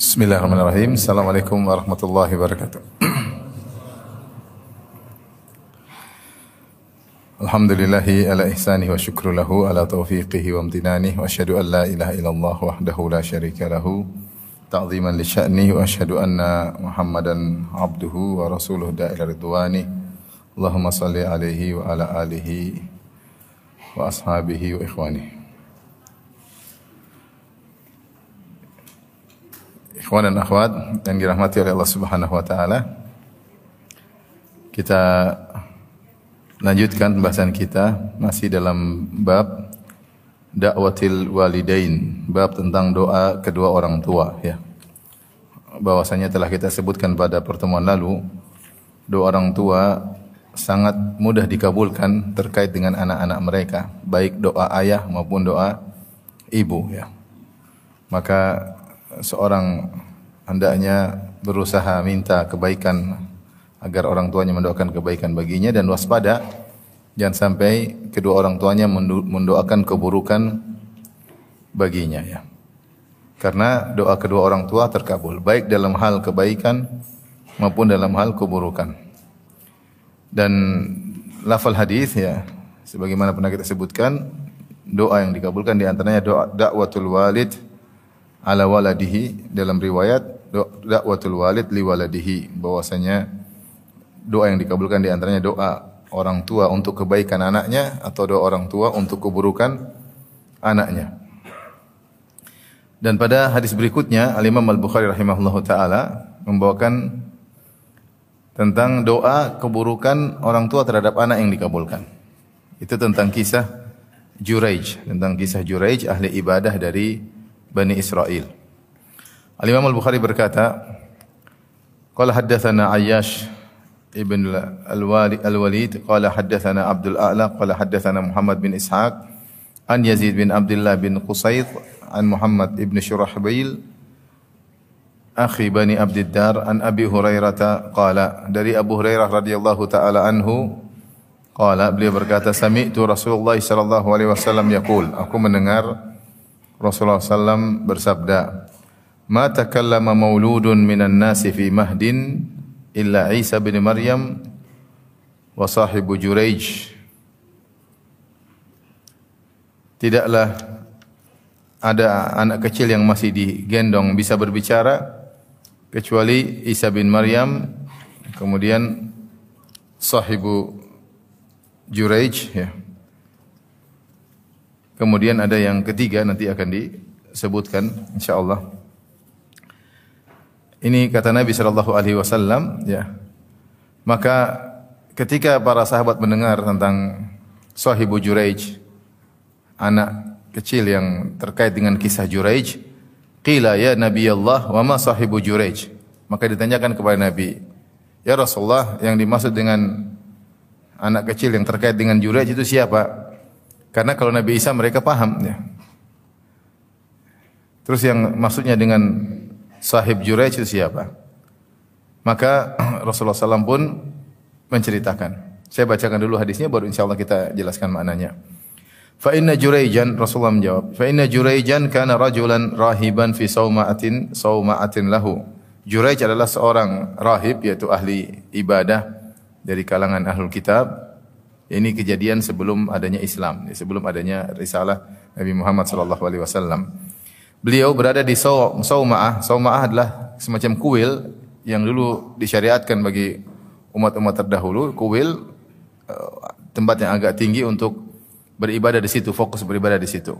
Bismillahirrahmanirrahim. Assalamualaikum warahmatullahi wabarakatuh. Alhamdulillahi ala ihsanihi wa syukru lahu ala taufiqihi wa amtinanihi wa asyhadu an la ilaha illallah wahdahu la syarika lahu ta'ziman li sya'nihi wa asyhadu anna Muhammadan abduhu wa rasuluhu da'ila ridwani. Allahumma salli alaihi wa ala alihi wa ashabihi wa ikhwanihi. Ikhwan dan akhwat yang dirahmati oleh Allah Subhanahu wa taala. Kita lanjutkan pembahasan kita masih dalam bab dakwatil walidain, bab tentang doa kedua orang tua ya. Bahwasanya telah kita sebutkan pada pertemuan lalu, doa orang tua sangat mudah dikabulkan terkait dengan anak-anak mereka, baik doa ayah maupun doa ibu ya. Maka seorang hendaknya berusaha minta kebaikan agar orang tuanya mendoakan kebaikan baginya dan waspada jangan sampai kedua orang tuanya mendoakan keburukan baginya ya. Karena doa kedua orang tua terkabul baik dalam hal kebaikan maupun dalam hal keburukan. Dan lafal hadis ya sebagaimana pernah kita sebutkan doa yang dikabulkan di antaranya doa dakwatul walid ala waladihi dalam riwayat dakwatul walid li waladihi bahwasanya doa yang dikabulkan di antaranya doa orang tua untuk kebaikan anaknya atau doa orang tua untuk keburukan anaknya. Dan pada hadis berikutnya Al Imam Al Bukhari rahimahullahu taala membawakan tentang doa keburukan orang tua terhadap anak yang dikabulkan. Itu tentang kisah Juraij, tentang kisah Juraij ahli ibadah dari Bani Israel. Al-Imam Al-Bukhari berkata, Qala haddathana Ayyash ibn Al-Walid, qala haddathana Abdul A'la, qala haddathana Muhammad bin Ishaq, an Yazid bin Abdullah bin Qusayt, an Muhammad ibn Shurahbil, akhi Bani Abdiddar, an Abi Hurairah qala, dari Abu Hurairah radhiyallahu taala anhu, qala beliau berkata, sami'tu Rasulullah sallallahu alaihi wasallam yaqul, aku mendengar Rasulullah SAW bersabda, "Ma takallama mauludun minan nasi fi mahdin illa Isa bin Maryam wa sahibu Juraij." Tidaklah ada anak kecil yang masih digendong bisa berbicara kecuali Isa bin Maryam kemudian sahibu Juraij ya Kemudian ada yang ketiga nanti akan disebutkan insyaallah. Ini kata Nabi sallallahu alaihi wasallam ya. Maka ketika para sahabat mendengar tentang Sahibu Juraij anak kecil yang terkait dengan kisah Juraij, qila ya Nabi Allah wa ma sahibu Juraij? Maka ditanyakan kepada Nabi, "Ya Rasulullah, yang dimaksud dengan anak kecil yang terkait dengan Juraij itu siapa?" Karena kalau Nabi Isa mereka paham ya. Terus yang maksudnya dengan sahib Juraij itu siapa? Maka Rasulullah SAW pun menceritakan. Saya bacakan dulu hadisnya baru insya Allah kita jelaskan maknanya. Fa inna Juraijan Rasulullah menjawab, fa inna Juraijan kana rajulan rahiban fi sauma'atin sauma'atin lahu. Juraij adalah seorang rahib yaitu ahli ibadah dari kalangan ahlul kitab ini kejadian sebelum adanya Islam, sebelum adanya risalah Nabi Muhammad sallallahu alaihi wasallam. Beliau berada di Sauma'ah. Sauma'ah adalah semacam kuil yang dulu disyariatkan bagi umat-umat terdahulu, kuil eh, tempat yang agak tinggi untuk beribadah di situ, fokus beribadah di situ.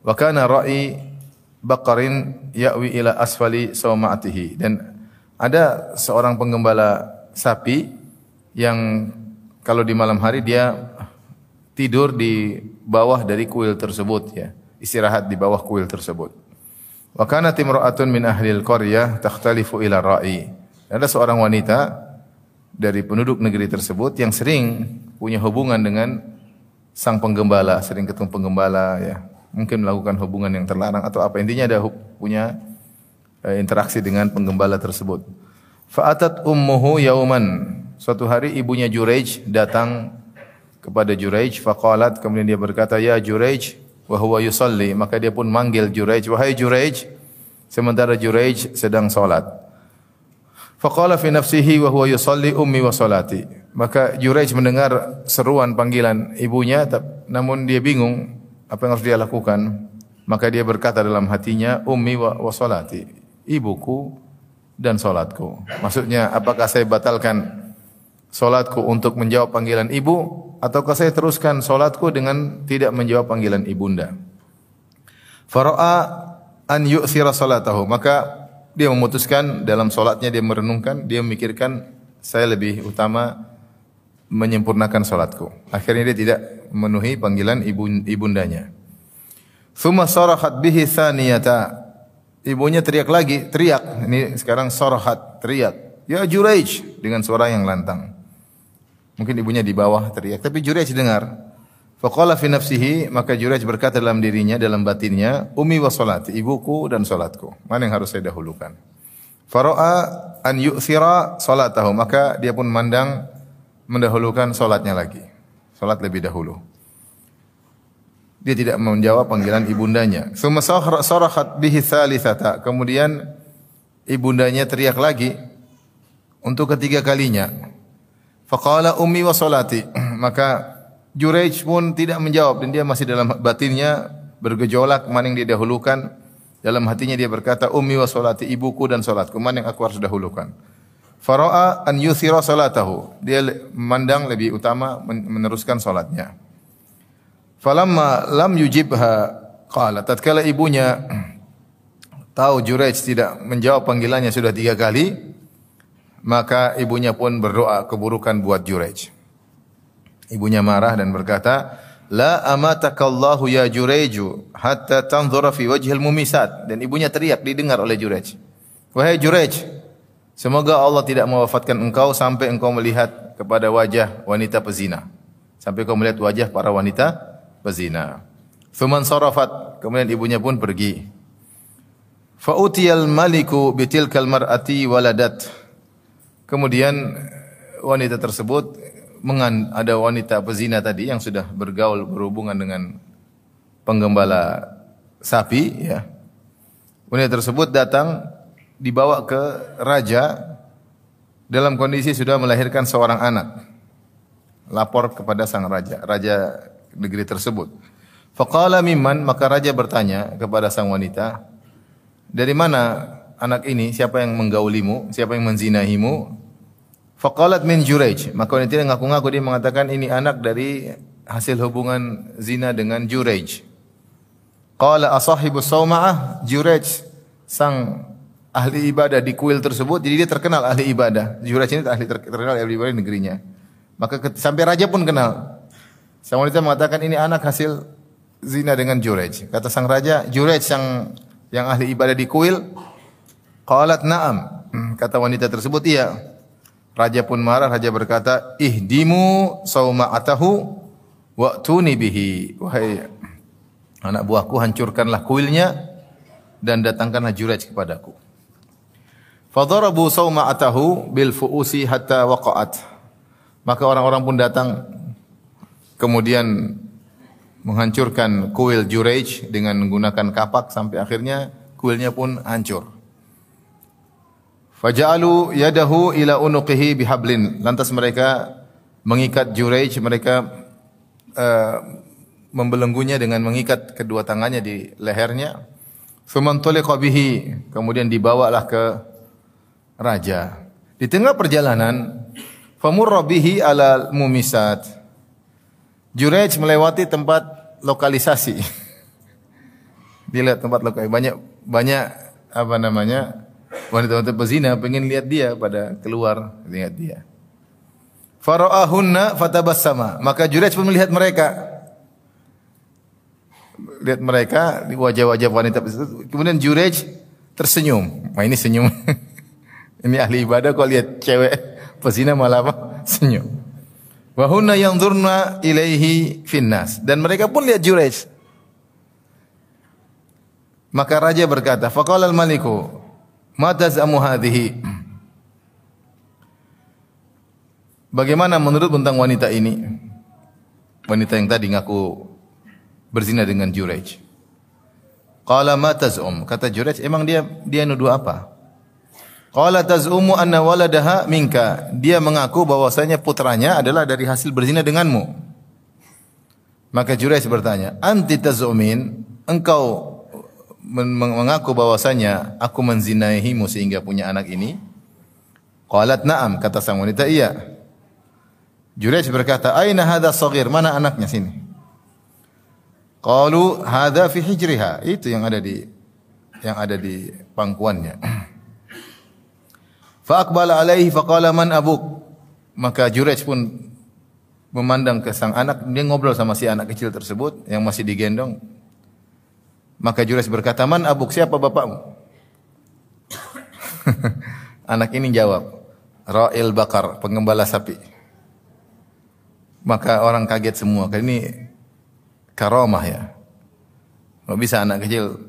Wa kana ra'i baqarin ya'wi ila asfali dan ada seorang penggembala sapi yang kalau di malam hari dia tidur di bawah dari kuil tersebut ya, istirahat di bawah kuil tersebut. Wa kanat imra'atun min ahli al-qaryah takhtalifu ila ra'i. Ada seorang wanita dari penduduk negeri tersebut yang sering punya hubungan dengan sang penggembala, sering ketemu penggembala ya. Mungkin melakukan hubungan yang terlarang atau apa intinya ada punya eh, interaksi dengan penggembala tersebut. Fa'atat ummuhu yauman Suatu hari ibunya Juraij datang kepada Juraij faqalat kemudian dia berkata ya Juraij wa huwa yusalli maka dia pun manggil Juraij wahai Juraij sementara Juraij sedang salat. Faqala fi nafsihi wa huwa yusalli ummi wa salati. Maka Juraij mendengar seruan panggilan ibunya namun dia bingung apa yang harus dia lakukan. Maka dia berkata dalam hatinya ummi wa, wa salati. Ibuku dan salatku. Maksudnya apakah saya batalkan salatku untuk menjawab panggilan ibu ataukah saya teruskan salatku dengan tidak menjawab panggilan ibunda? Fara'a an yu'thira salatahu. Maka dia memutuskan dalam salatnya dia merenungkan, dia memikirkan saya lebih utama menyempurnakan salatku. Akhirnya dia tidak memenuhi panggilan ibu, ibundanya. Thumma sarahat bihi thaniyata. Ibunya teriak lagi, teriak. Ini sekarang sarahat, teriak. Ya Juraij dengan suara yang lantang. Mungkin ibunya di bawah teriak, tapi Juraij dengar. Faqala fi nafsihi maka Jurayj berkata dalam dirinya dalam batinnya ummi wa salati ibuku dan salatku. Mana yang harus saya dahulukan? Fara'a an yu'thira salatahu maka dia pun mandang mendahulukan salatnya lagi. Salat lebih dahulu. Dia tidak menjawab panggilan ibundanya. Summa sarahat bihi thalithata. Kemudian ibundanya teriak lagi untuk ketiga kalinya faqala ummi wa salati maka Juraij pun tidak menjawab dan dia masih dalam batinnya bergejolak mana yang dia dahulukan. Dalam hatinya dia berkata, "Ummi wa salati ibuku dan salatku, mana yang aku harus dahulukan?" Fara'a an yuthira salatahu. Dia memandang lebih utama meneruskan salatnya. Falamma lam yujibha qala tatkala ibunya tahu Juraij tidak menjawab panggilannya sudah tiga kali, maka ibunya pun berdoa keburukan buat Juraij. Ibunya marah dan berkata, La amatakallahu ya Jureju hatta tanzura fi wajhil mumisat. Dan ibunya teriak didengar oleh Jurej. Wahai Jurej, semoga Allah tidak mewafatkan engkau sampai engkau melihat kepada wajah wanita pezina. Sampai kau melihat wajah para wanita pezina. Thuman sarafat, kemudian ibunya pun pergi. Fa'utiyal maliku bitilkal mar'ati waladat. Kemudian wanita tersebut ada wanita pezina tadi yang sudah bergaul berhubungan dengan penggembala sapi ya. Wanita tersebut datang dibawa ke raja dalam kondisi sudah melahirkan seorang anak. Lapor kepada sang raja, raja negeri tersebut. Faqala mimman maka raja bertanya kepada sang wanita, "Dari mana anak ini? Siapa yang menggaulimu? Siapa yang menzinahimu?" Faqalat min Juraij. Maka wanita ini ngaku-ngaku dia mengatakan ini anak dari hasil hubungan zina dengan Juraij. Qala asahibu sawma'ah Juraij sang ahli ibadah di kuil tersebut jadi dia terkenal ahli ibadah. Juraij ini ahli terkenal ahli ibadah di negerinya. Maka sampai raja pun kenal. Sang wanita mengatakan ini anak hasil zina dengan Juraij. Kata sang raja, Juraij yang yang ahli ibadah di kuil. Qalat na'am. Hmm, kata wanita tersebut, iya. Raja pun marah, raja berkata, "Ihdimu sauma'atahu wa'tuni bihi." Wahai anak buahku, hancurkanlah kuilnya dan datangkanlah Juraj kepadaku. Fadarabu sauma'atahu bil fu'usi hatta waqa'at. Maka orang-orang pun datang kemudian menghancurkan kuil Juraj dengan menggunakan kapak sampai akhirnya kuilnya pun hancur. Faja'alu yadahu ila unuqihi bihablin. Lantas mereka mengikat Juraij, mereka uh, membelenggunya dengan mengikat kedua tangannya di lehernya. Faman bihi, kemudian dibawalah ke raja. Di tengah perjalanan, famurra bihi ala mumisat. Juraij melewati tempat lokalisasi. Dilihat tempat lokalisasi banyak banyak apa namanya wanita-wanita pezina pengen lihat dia pada keluar lihat dia. Fara'ahunna fatabassama. Maka Jurayj pun melihat mereka. Lihat mereka di wajah-wajah wanita kemudian Jurayj tersenyum. Wah ini senyum. ini ahli ibadah kok lihat cewek pezina malah apa? Senyum. Wa hunna yanzurna ilaihi finnas dan mereka pun lihat Jurayj. Maka raja berkata, faqala al-maliku Mata zamu hadhihi? Bagaimana menurut tentang wanita ini? Wanita yang tadi ngaku berzina dengan Jurayj. Qala ma taz'um? Kata Jurayj, emang dia dia nuduh apa? Qala taz'umu anna waladaha minka. Dia mengaku bahwasanya putranya adalah dari hasil berzina denganmu. Maka Jurayj bertanya, "Anti taz'umin? Engkau mengaku bahwasanya aku menzinaihimu sehingga punya anak ini?" Qalat na'am, kata sang wanita, "Iya." Jurayj berkata, "Aina hadha saghir? Mana anaknya sini?" Qalu hadha fi hijriha. Itu yang ada di yang ada di pangkuannya. Fa aqbala alaihi fa qala man abuk? Maka Jurej pun memandang ke sang anak, dia ngobrol sama si anak kecil tersebut yang masih digendong. Maka Jurej berkata, "Man abuk? Siapa bapakmu?" anak ini jawab, "Ra'il bakar, pengembala sapi." Maka orang kaget semua. Karena ini karomah ya. Kok bisa anak kecil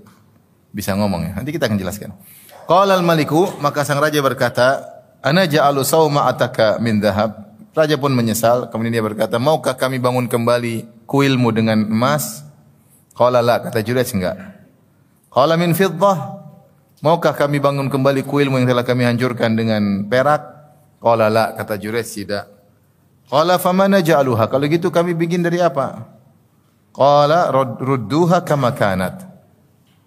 bisa ngomong ya? Nanti kita akan jelaskan. Qala al-maliku, maka sang raja berkata, "Ana ja'alu sawma ataka min dhahab." Raja pun menyesal, kemudian dia berkata, "Maukah kami bangun kembali kuilmu dengan emas?" Qala la, kata Jurayj enggak. Qala min fiddah. Maukah kami bangun kembali kuilmu yang telah kami hancurkan dengan perak? Qala la, kata Jurayj tidak. Qala famana ja'aluha? Kalau gitu kami bikin dari apa? Qala rudduha kama kanat.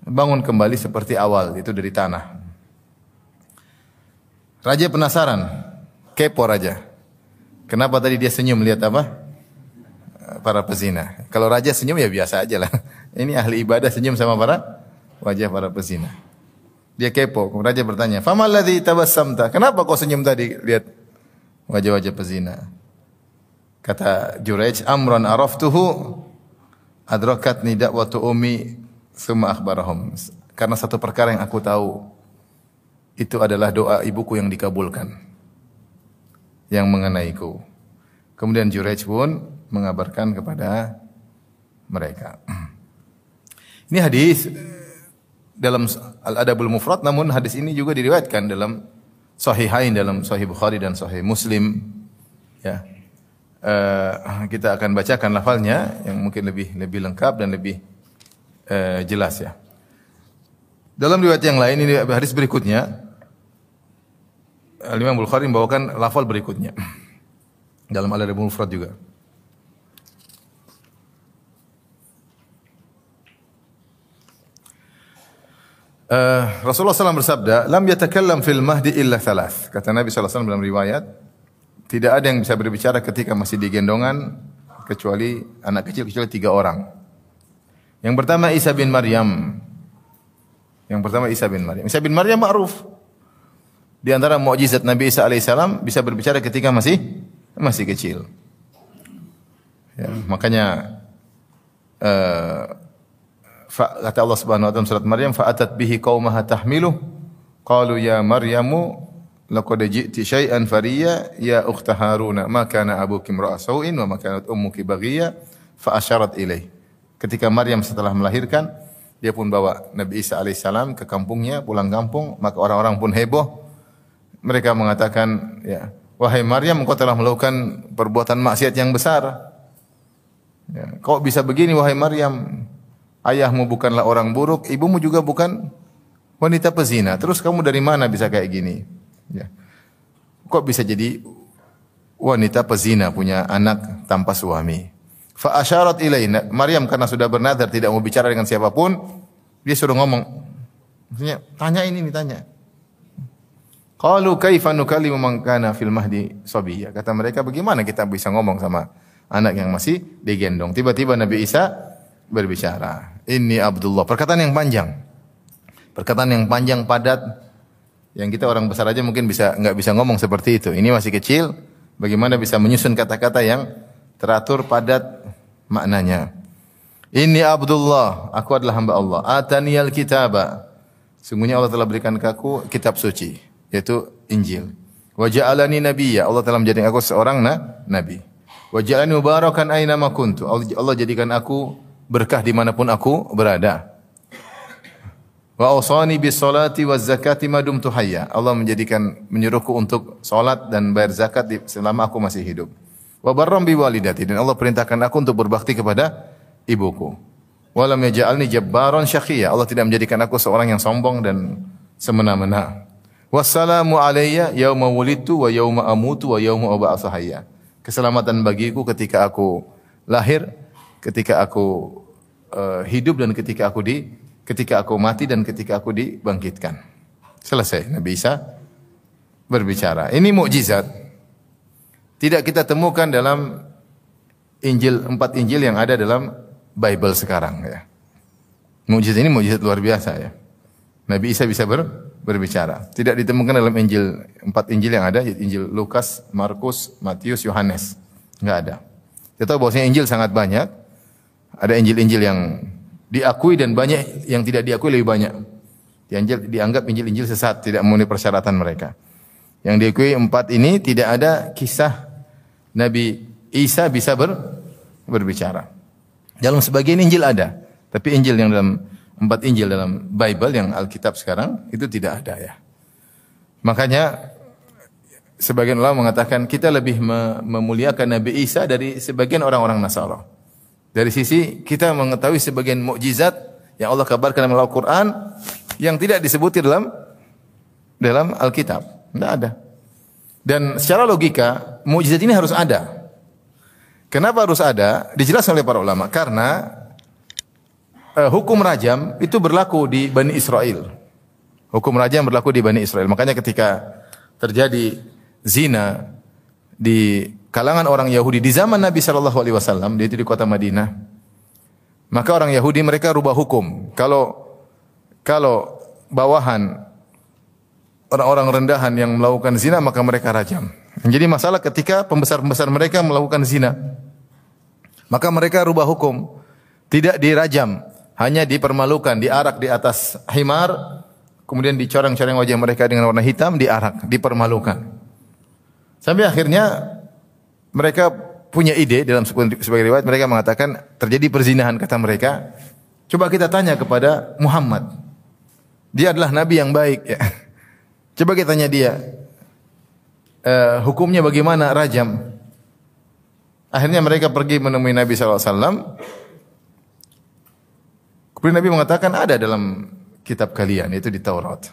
Bangun kembali seperti awal, itu dari tanah. Raja penasaran, kepo raja. Kenapa tadi dia senyum lihat apa? Para pezina. Kalau raja senyum ya biasa aja lah. Ini ahli ibadah senyum sama para wajah para pezina. Dia kepo. Raja bertanya, "Fama alladhi tabassamta?" Kenapa kau senyum tadi lihat wajah-wajah pezina? Kata Jurayj, "Amran araftuhu adrakatni da'watu ummi summa akhbarahum." Karena satu perkara yang aku tahu, itu adalah doa ibuku yang dikabulkan yang mengenaiku. Kemudian Jurayj pun mengabarkan kepada mereka. Ini hadis dalam Al-Adabul Mufrad namun hadis ini juga diriwayatkan dalam Sahihain dalam Sahih Bukhari dan Sahih Muslim ya. Uh, kita akan bacakan lafalnya yang mungkin lebih lebih lengkap dan lebih uh, jelas ya. Dalam riwayat yang lain ini hadis berikutnya Al-Imam Bukhari membawakan lafal berikutnya. Dalam Al-Adab Mufrad juga. Uh, Rasulullah SAW bersabda, "Lam yatakallam fil mahdi illa thalath." Kata Nabi SAW dalam riwayat, tidak ada yang bisa berbicara ketika masih digendongan kecuali anak kecil kecuali tiga orang. Yang pertama Isa bin Maryam. Yang pertama Isa bin Maryam. Isa bin Maryam ma'ruf. Di antara mukjizat Nabi Isa alaihissalam bisa berbicara ketika masih masih kecil. Ya, makanya uh, kata Allah Subhanahu wa taala surat Maryam fa'atat bihi qaumaha tahmilu qalu ya Maryamu laqad ji'ti syai'an fariya ya ukhta Haruna ma kana abuki imra'a wa ma kanat ummuki baghiya fa asyarat ilaih. Ketika Maryam setelah melahirkan dia pun bawa Nabi Isa alaihissalam ke kampungnya, pulang kampung, maka orang-orang pun heboh mereka mengatakan, ya, wahai Maryam, engkau telah melakukan perbuatan maksiat yang besar. Ya, kok bisa begini, wahai Maryam? Ayahmu bukanlah orang buruk, ibumu juga bukan wanita pezina. Terus kamu dari mana bisa kayak gini? Ya. Kok bisa jadi wanita pezina punya anak tanpa suami? Fa asyarat ilaina. Maryam karena sudah bernadar tidak mau bicara dengan siapa pun, dia suruh ngomong. Maksudnya, tanya ini nih, tanya. Qalu kaifa nukallimu man kana fil mahdi sabiyya. Kata mereka bagaimana kita bisa ngomong sama anak yang masih digendong. Tiba-tiba Nabi Isa berbicara. Ini Abdullah. Perkataan yang panjang. Perkataan yang panjang padat yang kita orang besar aja mungkin bisa nggak bisa ngomong seperti itu. Ini masih kecil, bagaimana bisa menyusun kata-kata yang teratur padat maknanya. Ini Abdullah, aku adalah hamba Allah. Ataniyal kitaba. Sungguhnya Allah telah berikan ke aku kitab suci yaitu Injil. Wa ja'alani nabiyya. Allah telah menjadikan aku seorang na, nabi. Wa ja'alani mubarakan aina ma kuntu. Allah jadikan aku berkah di mana pun aku berada. Wa awsani bis salati waz zakati ma dumtu hayya. Allah menjadikan menyuruhku untuk salat dan bayar zakat selama aku masih hidup. Wa barram bi walidati dan Allah perintahkan aku untuk berbakti kepada ibuku. Walam yaj'alni jabbaran syaqiyya. Allah tidak menjadikan aku seorang yang sombong dan semena-mena. Wassalamu alayya yauma wulidtu wa yauma amutu wa yauma ub'atsu. Keselamatan bagiku ketika aku lahir, ketika aku uh, hidup dan ketika aku di ketika aku mati dan ketika aku dibangkitkan. Selesai Nabi Isa berbicara. Ini mukjizat. Tidak kita temukan dalam Injil empat Injil yang ada dalam Bible sekarang ya. Mujizat ini mujizat luar biasa ya. Nabi Isa bisa ber, berbicara. Tidak ditemukan dalam Injil empat Injil yang ada, Injil Lukas, Markus, Matius, Yohanes. Enggak ada. Kita tahu bahwasanya Injil sangat banyak. Ada Injil-Injil yang diakui dan banyak yang tidak diakui lebih banyak. Injil dianggap Injil-Injil sesat, tidak memenuhi persyaratan mereka. Yang diakui empat ini tidak ada kisah Nabi Isa bisa ber, berbicara. Dalam sebagian Injil ada, tapi Injil yang dalam empat Injil dalam Bible yang Alkitab sekarang itu tidak ada ya. Makanya sebagian ulama mengatakan kita lebih memuliakan Nabi Isa dari sebagian orang-orang Nasara. Dari sisi kita mengetahui sebagian mukjizat yang Allah kabarkan dalam Al-Qur'an yang tidak disebut dalam dalam Alkitab. Tidak ada. Dan secara logika, mukjizat ini harus ada. Kenapa harus ada? Dijelaskan oleh para ulama. Karena uh, hukum rajam itu berlaku di Bani Israel. Hukum rajam berlaku di Bani Israel. Makanya ketika terjadi zina di kalangan orang Yahudi di zaman Nabi Shallallahu Alaihi Wasallam, itu di kota Madinah, maka orang Yahudi mereka rubah hukum. Kalau kalau bawahan orang-orang rendahan yang melakukan zina maka mereka rajam. Jadi masalah ketika pembesar-pembesar mereka melakukan zina. Maka mereka rubah hukum. Tidak dirajam, hanya dipermalukan, diarak di atas himar, kemudian dicoreng-coreng wajah mereka dengan warna hitam, diarak, dipermalukan. Sampai akhirnya mereka punya ide dalam sebagai riwayat mereka mengatakan terjadi perzinahan kata mereka. Coba kita tanya kepada Muhammad. Dia adalah nabi yang baik ya. Coba kita tanya dia, uh, hukumnya bagaimana rajam? Akhirnya mereka pergi menemui Nabi SAW. Kemudian Nabi mengatakan ada dalam kitab kalian, itu di Taurat.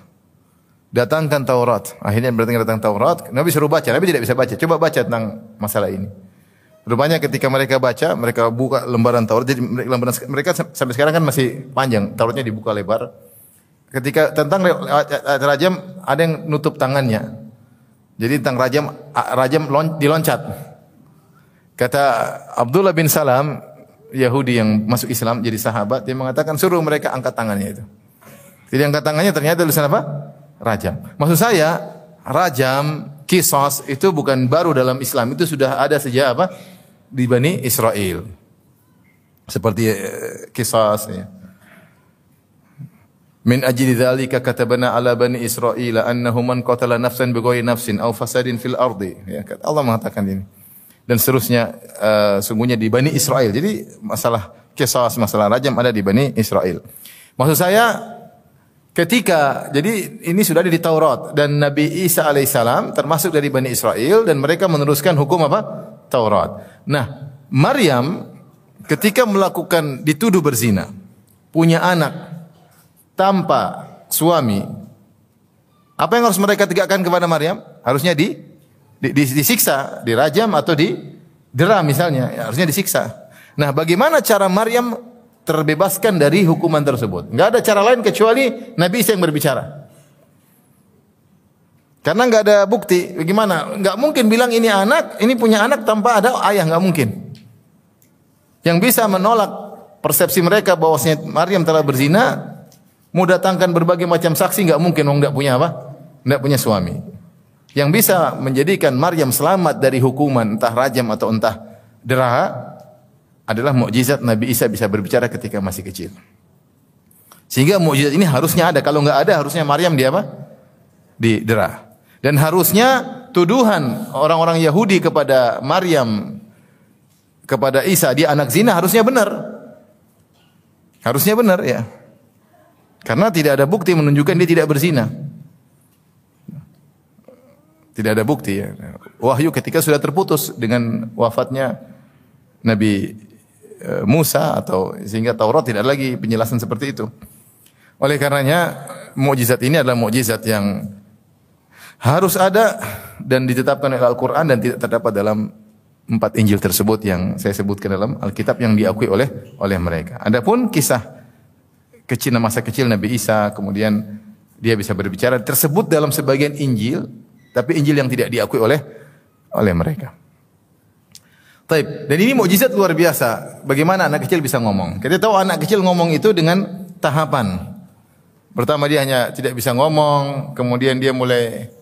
Datangkan Taurat. Akhirnya berarti datang Taurat. Nabi suruh baca, Nabi tidak bisa baca. Coba baca tentang masalah ini. Rupanya ketika mereka baca, mereka buka lembaran Taurat. Jadi lembaran mereka sampai sekarang kan masih panjang. Tauratnya dibuka lebar. Ketika tentang rajam ada yang nutup tangannya. Jadi tentang rajam rajam diloncat. Kata Abdullah bin Salam, Yahudi yang masuk Islam jadi sahabat, dia mengatakan suruh mereka angkat tangannya itu. Jadi angkat tangannya ternyata tulisan apa? Rajam. Maksud saya, rajam, kisos itu bukan baru dalam Islam, itu sudah ada sejak apa? Di Bani Israel. Seperti eh, kisos ya. Min ajli dzalika katabana ala bani Israil annahu man qatala nafsan nafsin aw fasadin fil ardi. Ya, Allah mengatakan ini. Dan seterusnya uh, sungguhnya di Bani Israel. Jadi masalah kisah, masalah rajam ada di Bani Israel. Maksud saya ketika jadi ini sudah ada di Taurat dan Nabi Isa alaihissalam termasuk dari Bani Israel dan mereka meneruskan hukum apa? Taurat. Nah, Maryam ketika melakukan dituduh berzina, punya anak tanpa suami, apa yang harus mereka tegakkan kepada Maryam? Harusnya di, di, di disiksa, dirajam atau di dera misalnya, ya, harusnya disiksa. Nah, bagaimana cara Maryam terbebaskan dari hukuman tersebut? Enggak ada cara lain kecuali Nabi Isa yang berbicara. Karena enggak ada bukti. Bagaimana? Enggak mungkin bilang ini anak, ini punya anak tanpa ada ayah, enggak mungkin. Yang bisa menolak persepsi mereka bahwasanya Maryam telah berzina Mau datangkan berbagai macam saksi nggak mungkin nggak punya apa? Nggak punya suami. Yang bisa menjadikan Maryam selamat dari hukuman entah rajam atau entah deraha adalah mukjizat Nabi Isa bisa berbicara ketika masih kecil. Sehingga mukjizat ini harusnya ada. Kalau nggak ada harusnya Maryam dia apa? Di derah. Dan harusnya tuduhan orang-orang Yahudi kepada Maryam kepada Isa dia anak zina harusnya benar. Harusnya benar ya. Karena tidak ada bukti menunjukkan dia tidak berzina. Tidak ada bukti ya. Wahyu ketika sudah terputus dengan wafatnya Nabi Musa atau sehingga Taurat tidak lagi penjelasan seperti itu. Oleh karenanya mukjizat ini adalah mukjizat yang harus ada dan ditetapkan oleh Al-Qur'an dan tidak terdapat dalam empat Injil tersebut yang saya sebutkan dalam Alkitab yang diakui oleh oleh mereka. Adapun kisah kecil masa kecil Nabi Isa kemudian dia bisa berbicara tersebut dalam sebagian Injil tapi Injil yang tidak diakui oleh oleh mereka. Taib. Dan ini mukjizat luar biasa. Bagaimana anak kecil bisa ngomong? Kita tahu anak kecil ngomong itu dengan tahapan. Pertama dia hanya tidak bisa ngomong, kemudian dia mulai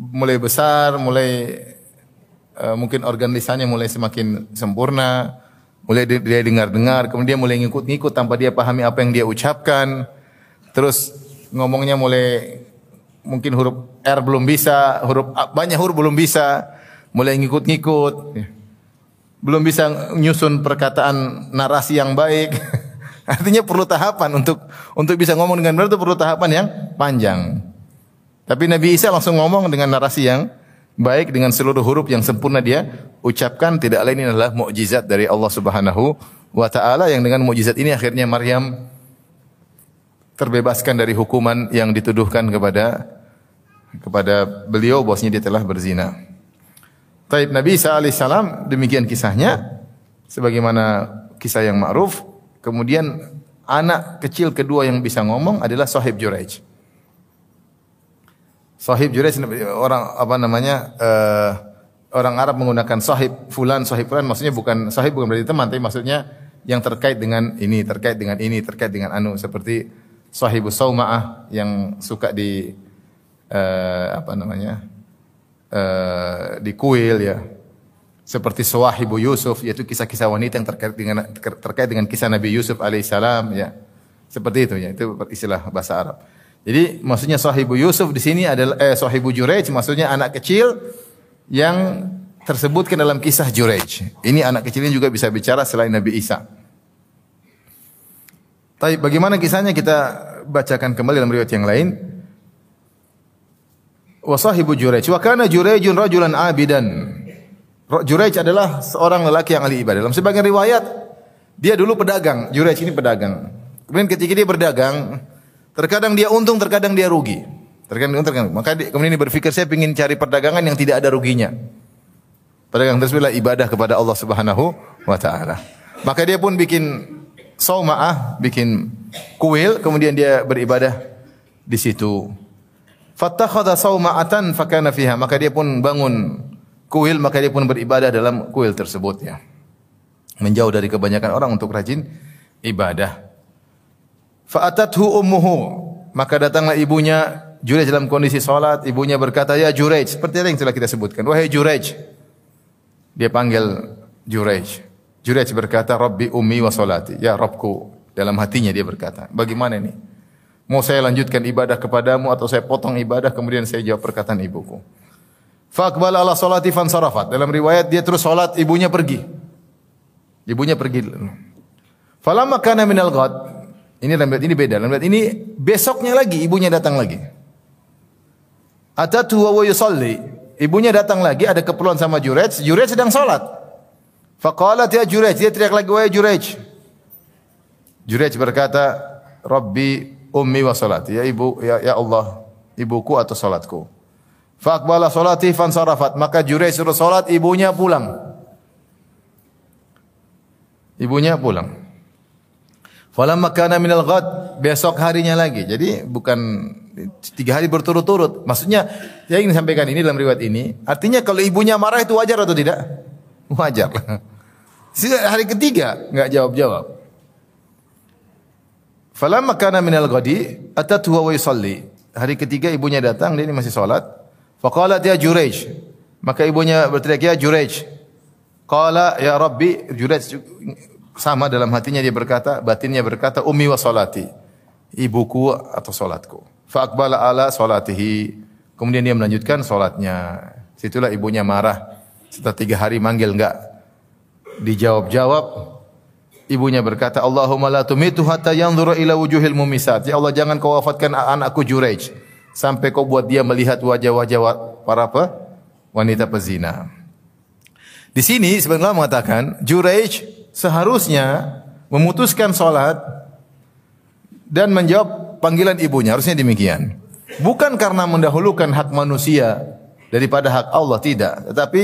mulai besar, mulai uh, mungkin organ lisannya mulai semakin sempurna, mulai dia dengar-dengar, kemudian mulai ngikut-ngikut tanpa dia pahami apa yang dia ucapkan. Terus ngomongnya mulai mungkin huruf R belum bisa, huruf banyak huruf belum bisa, mulai ngikut-ngikut. Belum bisa nyusun perkataan narasi yang baik. Artinya perlu tahapan untuk untuk bisa ngomong dengan benar itu perlu tahapan yang panjang. Tapi Nabi Isa langsung ngomong dengan narasi yang baik dengan seluruh huruf yang sempurna dia ucapkan tidak lain ini adalah mukjizat dari Allah Subhanahu wa taala yang dengan mukjizat ini akhirnya Maryam terbebaskan dari hukuman yang dituduhkan kepada kepada beliau bahwasanya dia telah berzina. Taib Nabi Isa alaihissalam demikian kisahnya sebagaimana kisah yang ma'ruf. Kemudian anak kecil kedua yang bisa ngomong adalah Sahib Juraij. Sahib Juraij orang apa namanya uh, orang Arab menggunakan sahib fulan sahib fulan maksudnya bukan sahib bukan berarti teman tapi maksudnya yang terkait dengan ini terkait dengan ini terkait dengan anu seperti sahibus saumaah yang suka di uh, apa namanya uh, di kuil ya seperti Sahibu Yusuf yaitu kisah-kisah wanita yang terkait dengan terkait dengan kisah Nabi Yusuf alaihissalam ya seperti itu ya itu istilah bahasa Arab. Jadi maksudnya sahibu Yusuf di sini adalah eh sahibu Jurej maksudnya anak kecil yang tersebutkan dalam kisah Jurej. Ini anak kecil ini juga bisa bicara selain Nabi Isa. Tapi bagaimana kisahnya kita bacakan kembali dalam riwayat yang lain. Wa sahibu Jurej wa kana Jurejun rajulan abidan. Jurej adalah seorang lelaki yang ahli ibadah. Dalam sebagian riwayat dia dulu pedagang. Jurej ini pedagang. Kemudian ketika dia berdagang, Terkadang dia untung, terkadang dia rugi. Terkadang untung, terkadang. Maka dia, kemudian dia berpikir saya ingin cari perdagangan yang tidak ada ruginya. Perdagangan tersebut ibadah kepada Allah Subhanahu wa taala. Maka dia pun bikin saumaah, bikin kuil, kemudian dia beribadah di situ. Fattakhadha sauma'atan fakana fiha. Maka dia pun bangun kuil, maka dia pun beribadah dalam kuil tersebut ya. Menjauh dari kebanyakan orang untuk rajin ibadah. Fa'atathu ummuhu. Maka datanglah ibunya Jurej dalam kondisi salat, ibunya berkata, "Ya Jurej," seperti yang telah kita sebutkan. "Wahai Jurej." Dia panggil Jurej. Jurej berkata, "Rabbi ummi wa salati." Ya Rabbku. Dalam hatinya dia berkata, "Bagaimana ini? Mau saya lanjutkan ibadah kepadamu atau saya potong ibadah kemudian saya jawab perkataan ibuku?" Faqbala ala salati fansarafat. Dalam riwayat dia terus salat, ibunya pergi. Ibunya pergi. Falamma kana minal ghad, ini lambat ini beda. Lambat ini besoknya lagi ibunya datang lagi. Atatu wa yusalli. Ibunya datang lagi ada keperluan sama Jurej, Jurej sedang salat. Faqalat ya Jurej, dia teriak lagi wahai Jurej. Jurej berkata, "Rabbi ummi wa salati." Ya ibu, ya, ya Allah, ibuku atau salatku. Faqbala salati fansarafat. Maka Jurej suruh salat, ibunya pulang. Ibunya pulang. Falamma kana minal ghad, besok harinya lagi. Jadi bukan tiga hari berturut-turut. Maksudnya, saya ingin sampaikan ini dalam riwayat ini. Artinya kalau ibunya marah itu wajar atau tidak? Wajar. hari ketiga nggak jawab-jawab. Falamma kana minal ghadi, atatu wa yusalli. Hari ketiga ibunya datang, dia ini masih salat. Faqalat ya Jurej. Maka ibunya berteriak ya Jurej. Qala ya Rabbi, Jurej sama dalam hatinya dia berkata, batinnya berkata, ummi wa salati. Ibuku atau salatku. Fa'akbala ala salatihi. Kemudian dia melanjutkan salatnya. Situlah ibunya marah. Setelah tiga hari manggil enggak dijawab-jawab. Ibunya berkata, Allahumma la tumitu hatta yanzura ila wujuhil mumisat. Ya Allah jangan kau wafatkan anakku Jurej. Sampai kau buat dia melihat wajah-wajah para apa? wanita pezina. Di sini sebenarnya mengatakan Jurej seharusnya memutuskan sholat dan menjawab panggilan ibunya. Harusnya demikian. Bukan karena mendahulukan hak manusia daripada hak Allah, tidak. Tetapi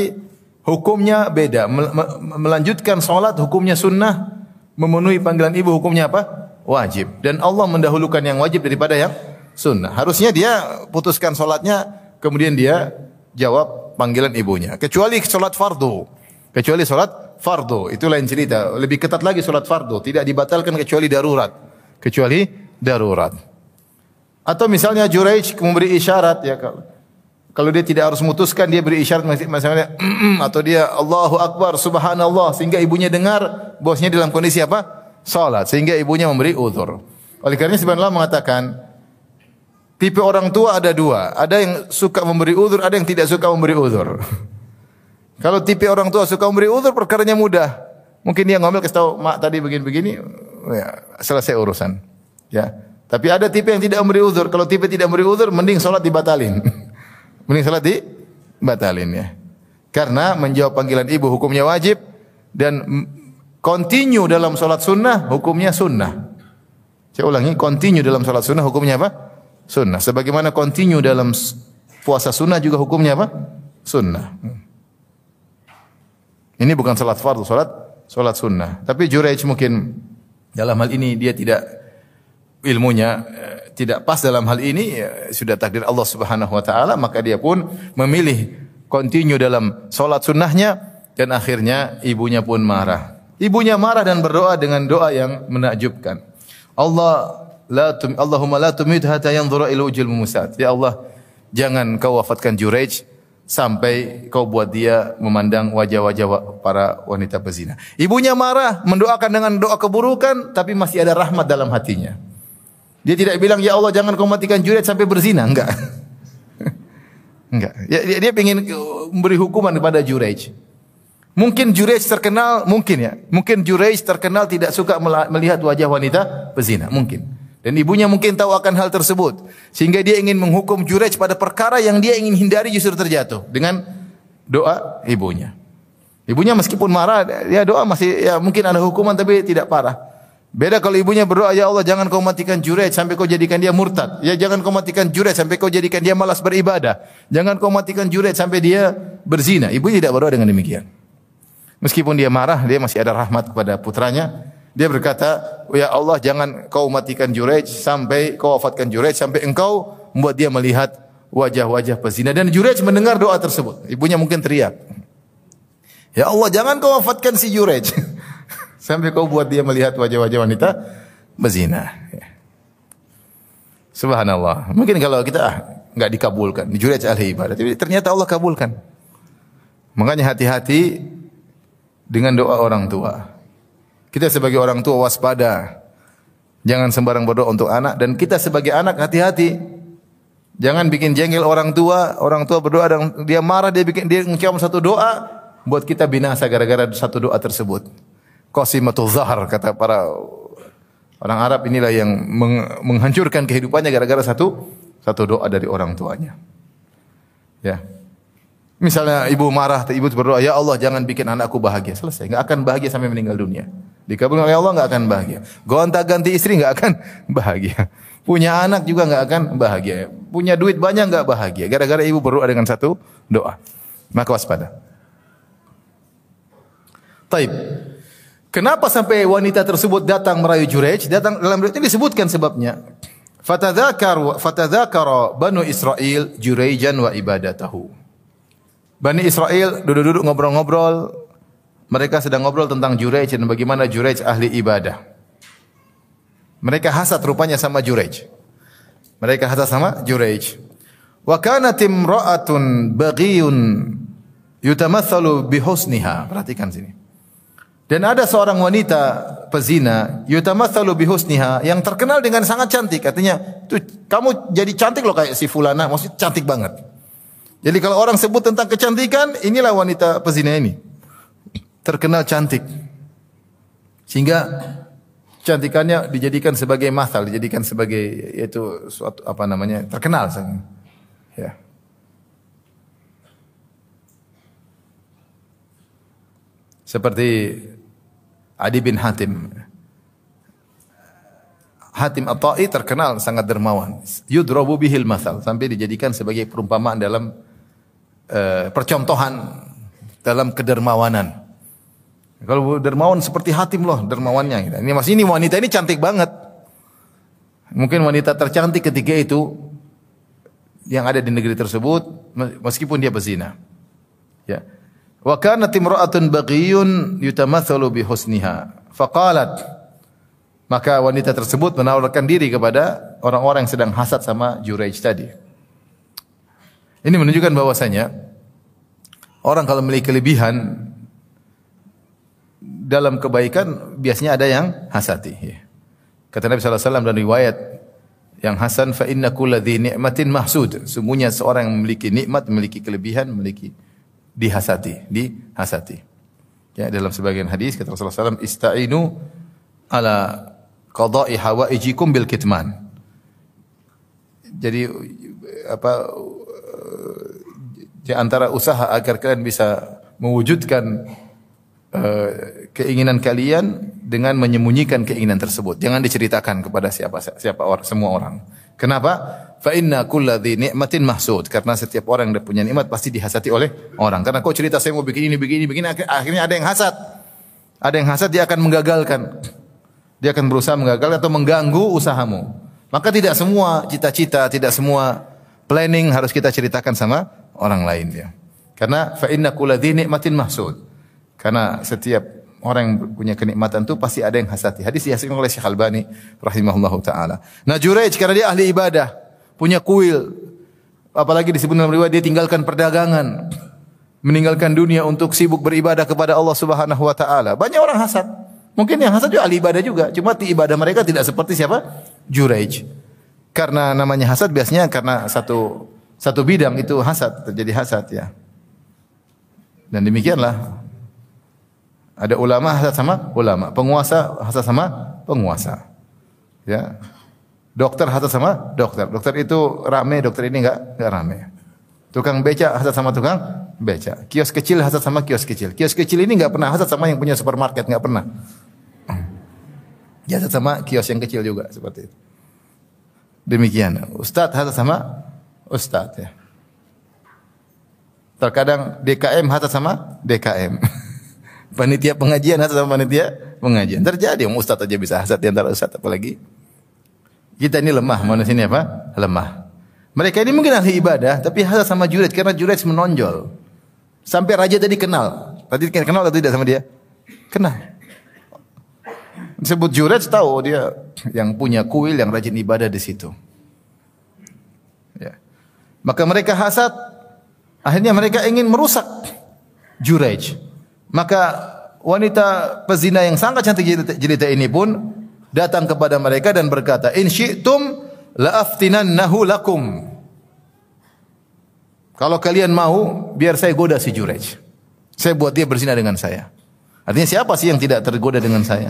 hukumnya beda. Melanjutkan sholat hukumnya sunnah, memenuhi panggilan ibu hukumnya apa? Wajib. Dan Allah mendahulukan yang wajib daripada yang sunnah. Harusnya dia putuskan sholatnya, kemudian dia jawab panggilan ibunya. Kecuali sholat fardu. Kecuali sholat fardu. Itu lain cerita. Lebih ketat lagi sholat fardu. Tidak dibatalkan kecuali darurat. Kecuali darurat. Atau misalnya Juraij memberi isyarat ya kalau dia tidak harus memutuskan dia beri isyarat misalnya atau dia Allahu Akbar subhanallah sehingga ibunya dengar bosnya dalam kondisi apa? Salat sehingga ibunya memberi uzur. Oleh karena sebenarnya mengatakan tipe orang tua ada dua, ada yang suka memberi uzur, ada yang tidak suka memberi uzur. Kalau tipe orang tua suka memberi uzur perkaranya mudah. Mungkin dia ngomel kasih tahu mak tadi begini-begini ya selesai urusan. Ya. Tapi ada tipe yang tidak memberi uzur. Kalau tipe tidak memberi uzur, mending sholat dibatalin. mending sholat dibatalin ya. Karena menjawab panggilan ibu hukumnya wajib dan continue dalam sholat sunnah hukumnya sunnah. Saya ulangi, continue dalam sholat sunnah hukumnya apa? Sunnah. Sebagaimana continue dalam puasa sunnah juga hukumnya apa? Sunnah. Ini bukan sholat fardu, sholat sholat sunnah. Tapi Juraij mungkin dalam hal ini dia tidak ilmunya eh, tidak pas dalam hal ini ya, sudah takdir Allah Subhanahu wa taala maka dia pun memilih continue dalam salat sunnahnya dan akhirnya ibunya pun marah. Ibunya marah dan berdoa dengan doa yang menakjubkan. Allah la tum, Allahumma la tumid hatta yanzura ila ujil musat. Ya Allah, jangan kau wafatkan Juraij sampai kau buat dia memandang wajah-wajah para wanita pezina. Ibunya marah, mendoakan dengan doa keburukan tapi masih ada rahmat dalam hatinya. Dia tidak bilang ya Allah jangan kau matikan Junaid sampai berzina, enggak. enggak. Ya, dia, dia ingin memberi hukuman kepada Jurej. Mungkin Jurej terkenal, mungkin ya. Mungkin Jurej terkenal tidak suka melihat wajah wanita pezina, mungkin. Dan ibunya mungkin tahu akan hal tersebut. Sehingga dia ingin menghukum Jurej pada perkara yang dia ingin hindari justru terjatuh. Dengan doa ibunya. Ibunya meskipun marah, ya doa masih ya mungkin ada hukuman tapi tidak parah. Beda kalau ibunya berdoa, ya Allah jangan kau matikan Jurej sampai kau jadikan dia murtad. Ya jangan kau matikan Jurej sampai kau jadikan dia malas beribadah. Jangan kau matikan Jurej sampai dia berzina. Ibu tidak berdoa dengan demikian. Meskipun dia marah, dia masih ada rahmat kepada putranya. Dia berkata, ya Allah jangan kau matikan Jurej sampai kau wafatkan Jurej sampai engkau membuat dia melihat wajah-wajah pezina. Dan Jurej mendengar doa tersebut. Ibunya mungkin teriak. Ya Allah jangan kau wafatkan si Jurej. Sampai kau buat dia melihat wajah-wajah wanita berzina. Ya. Subhanallah. Mungkin kalau kita ah, nggak dikabulkan, dijuret ahli ibadah. Tapi ternyata Allah kabulkan. Makanya hati-hati dengan doa orang tua. Kita sebagai orang tua waspada. Jangan sembarang berdoa untuk anak dan kita sebagai anak hati-hati. Jangan bikin jengkel orang tua, orang tua berdoa dan dia marah dia bikin dia mengucapkan satu doa buat kita binasa gara-gara satu doa tersebut. Qasimatul Zahar kata para orang Arab inilah yang menghancurkan kehidupannya gara-gara satu satu doa dari orang tuanya. Ya. Misalnya ibu marah, ibu berdoa, "Ya Allah, jangan bikin anakku bahagia." Selesai, enggak akan bahagia sampai meninggal dunia. Dikabulkan oleh Allah enggak akan bahagia. Gonta-ganti istri enggak akan bahagia. Punya anak juga enggak akan bahagia. Punya duit banyak enggak bahagia gara-gara ibu berdoa dengan satu doa. Maka waspada. Taib. Kenapa sampai wanita tersebut datang merayu Jurej? Datang dalam riwayat ini disebutkan sebabnya. Fatadzakar fatadzakara Banu Israel Jurejan wa ibadatahu. Bani Israel duduk-duduk ngobrol-ngobrol. Mereka sedang ngobrol tentang Jurej dan bagaimana Jurej ahli ibadah. Mereka hasad rupanya sama Jurej. Mereka hasad sama Jurej. Wa kanat imra'atun baghiyun yutamathalu bihusniha. Perhatikan sini. Dan ada seorang wanita pezina, yutamatsalu bihusniha yang terkenal dengan sangat cantik. Artinya, tuh kamu jadi cantik loh kayak si fulana, maksudnya cantik banget. Jadi kalau orang sebut tentang kecantikan, inilah wanita pezina ini. Terkenal cantik. Sehingga cantikannya dijadikan sebagai masal, dijadikan sebagai yaitu suatu apa namanya? terkenal. Ya. Seperti Adi bin Hatim. Hatim At-Ta'i terkenal sangat dermawan. Yudrabu bihil masal sampai dijadikan sebagai perumpamaan dalam uh, percontohan dalam kedermawanan. Kalau dermawan seperti Hatim loh dermawannya. Ini masih ini wanita ini cantik banget. Mungkin wanita tercantik ketika itu yang ada di negeri tersebut meskipun dia bezina. Ya. Wa kanat imra'atun baghiyun yutamatsalu bi husniha. Faqalat maka wanita tersebut menawarkan diri kepada orang-orang yang sedang hasad sama Juraij tadi. Ini menunjukkan bahwasanya orang kalau memiliki kelebihan dalam kebaikan biasanya ada yang hasati. Kata Nabi wasallam dalam riwayat yang hasan fa inna kulladzi ni'matin mahsud. Semuanya seorang yang memiliki nikmat, memiliki kelebihan, memiliki dihasati, dihasati. Ya, dalam sebagian hadis kata Rasulullah SAW, ista'inu ala qada'i hawaijikum bil kitman. Jadi apa di antara usaha agar kalian bisa mewujudkan keinginan kalian dengan menyembunyikan keinginan tersebut. Jangan diceritakan kepada siapa siapa orang semua orang. Kenapa? Fa inna kulladzi ni'matin mahsud. Karena setiap orang yang punya nikmat pasti dihasati oleh orang. Karena kau cerita saya mau bikin ini, begini, begini, akhirnya ada yang hasad. Ada yang hasad dia akan menggagalkan. Dia akan berusaha menggagal atau mengganggu usahamu. Maka tidak semua cita-cita, tidak semua planning harus kita ceritakan sama orang lain ya. Karena fa inna kulladzi nikmatin mahsud. Karena setiap orang yang punya kenikmatan itu pasti ada yang hasati. Hadis dihasilkan oleh Syekh Albani rahimahullahu taala. Nah Jurej karena dia ahli ibadah, punya kuil. Apalagi disebut dalam riwayat dia tinggalkan perdagangan, meninggalkan dunia untuk sibuk beribadah kepada Allah Subhanahu wa taala. Banyak orang hasad. Mungkin yang hasad juga ahli ibadah juga, cuma ibadah mereka tidak seperti siapa? Jurej. Karena namanya hasad biasanya karena satu satu bidang itu hasad, terjadi hasad ya. Dan demikianlah ada ulama hasad sama ulama, penguasa hasad sama penguasa. Ya. Dokter hasad sama dokter. Dokter itu rame, dokter ini enggak enggak rame. Tukang beca hasad sama tukang beca. Kios kecil hasad sama kios kecil. Kios kecil ini enggak pernah hasad sama yang punya supermarket, enggak pernah. Jasa sama kios yang kecil juga seperti itu. Demikian. Ustadz hasad sama ustadz ya. Terkadang DKM hasad sama DKM. panitia pengajian hasad sama panitia pengajian. Terjadi yang ustadz aja bisa hasad di antara ustadz apalagi. Kita ini lemah, manusia ini apa? Lemah. Mereka ini mungkin ahli ibadah, tapi hasad sama jurid karena jurid menonjol. Sampai raja tadi kenal. Tadi kenal atau tidak sama dia? Kenal. Disebut Jurej tahu dia yang punya kuil yang rajin ibadah di situ. Ya. Maka mereka hasad, akhirnya mereka ingin merusak Jurej. Maka wanita pezina yang sangat cantik jelita ini pun datang kepada mereka dan berkata, "In syi'tum la'aftinannahu lakum." Kalau kalian mau, biar saya goda si Jurej. Saya buat dia berzina dengan saya. Artinya siapa sih yang tidak tergoda dengan saya?